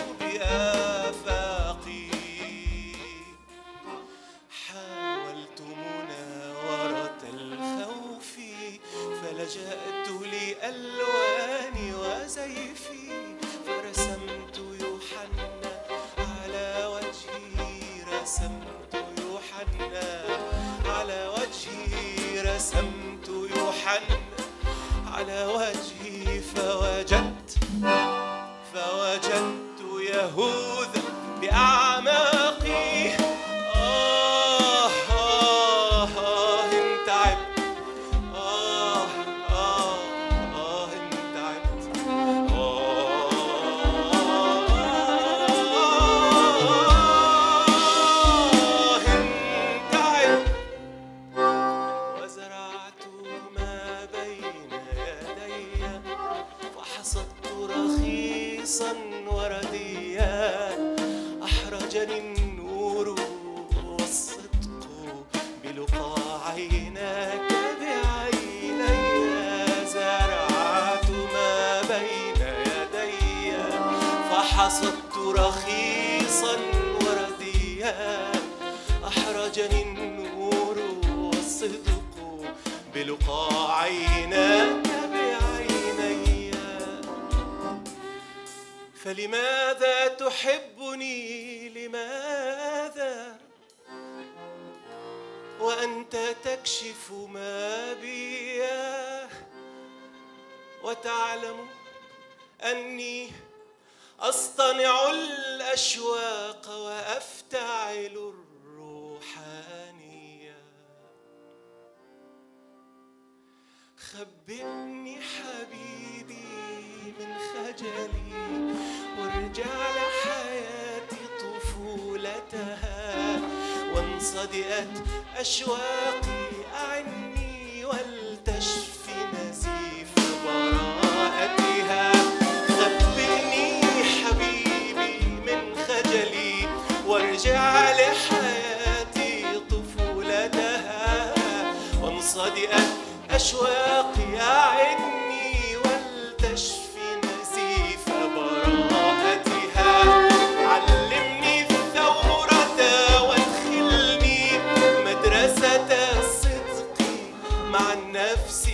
مع النفس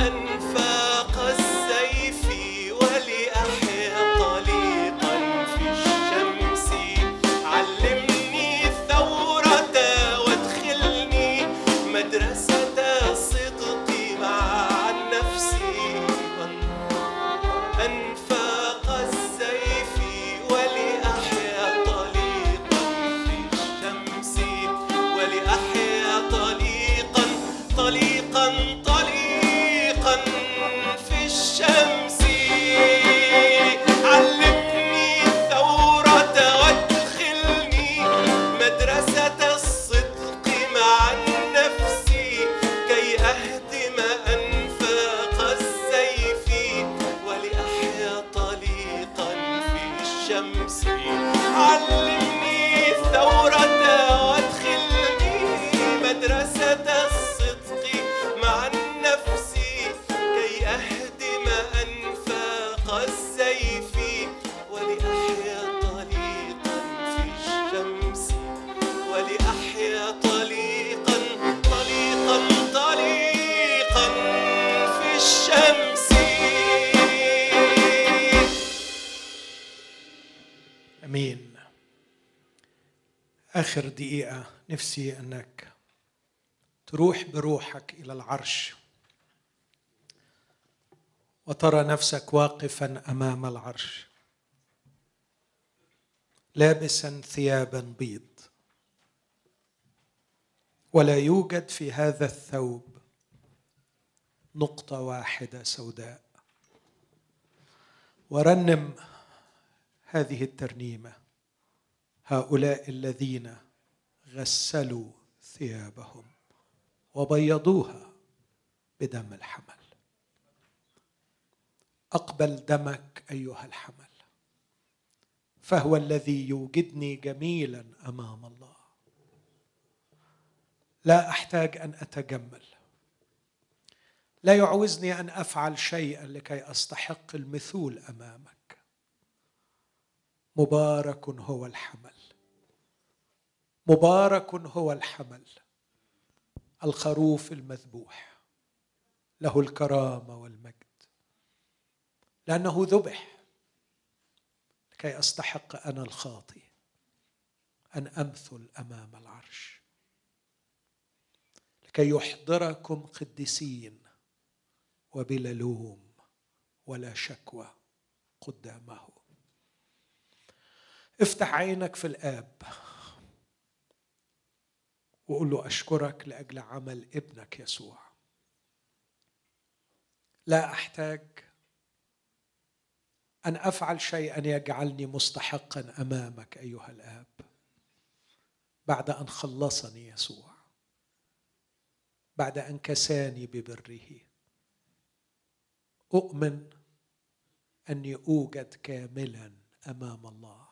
أنفاق نفسي أنك تروح بروحك إلى العرش وترى نفسك واقفا أمام العرش لابسا ثيابا بيض. ولا يوجد في هذا الثوب نقطة واحدة سوداء. ورنم هذه الترنيمة هؤلاء الذين غسلوا ثيابهم وبيضوها بدم الحمل. أقبل دمك أيها الحمل فهو الذي يوجدني جميلا أمام الله. لا أحتاج أن أتجمل. لا يعوزني أن أفعل شيئا لكي أستحق المثول أمامك. مبارك هو الحمل. مبارك هو الحمل الخروف المذبوح له الكرامه والمجد. لأنه ذبح لكي أستحق أنا الخاطي أن أمثل أمام العرش. لكي يحضركم قديسين وبلا لوم ولا شكوى قدامه. افتح عينك في الآب. وقول له أشكرك لأجل عمل ابنك يسوع. لا أحتاج أن أفعل شيئا يجعلني مستحقا أمامك أيها الآب بعد أن خلصني يسوع بعد أن كساني ببره. أؤمن أني أوجد كاملا أمام الله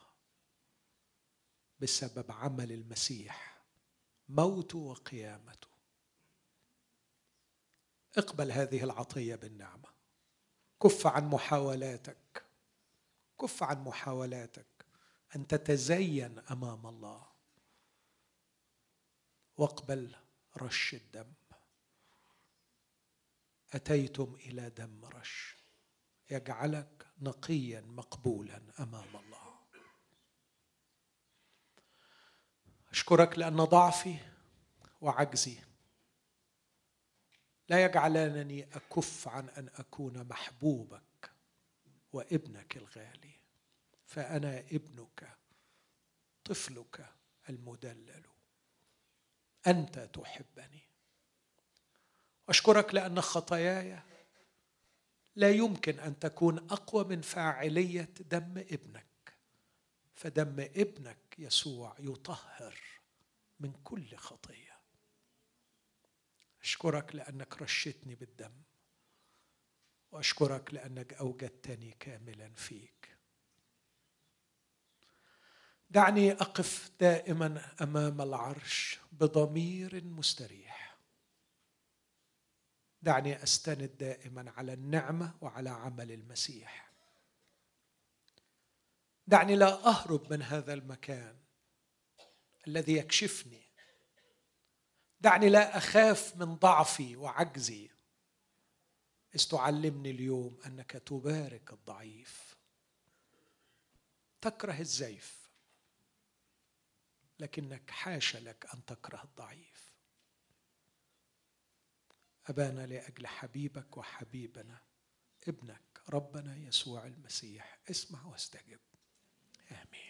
بسبب عمل المسيح. موته وقيامته. اقبل هذه العطية بالنعمة. كف عن محاولاتك. كف عن محاولاتك. أن تتزين أمام الله. واقبل رش الدم. أتيتم إلى دم رش. يجعلك نقيا مقبولا أمام الله. أشكرك لأن ضعفي وعجزي. لا يجعلنني أكف عن أن أكون محبوبك وابنك الغالي فأنا ابنك طفلك المدلل. أنت تحبني. أشكرك لأن خطاياي لا يمكن أن تكون أقوى من فاعلية دم ابنك فدم ابنك يسوع يطهر من كل خطية. أشكرك لأنك رشتني بالدم وأشكرك لأنك أوجدتني كاملا فيك. دعني أقف دائما أمام العرش بضمير مستريح. دعني أستند دائما على النعمة وعلى عمل المسيح. دعني لا أهرب من هذا المكان الذي يكشفني. دعني لا أخاف من ضعفي وعجزي. اذ تعلمني اليوم أنك تبارك الضعيف. تكره الزيف لكنك حاشا لك أن تكره الضعيف. ابانا لأجل حبيبك وحبيبنا ابنك ربنا يسوع المسيح. اسمع واستجب. امين امين تفضل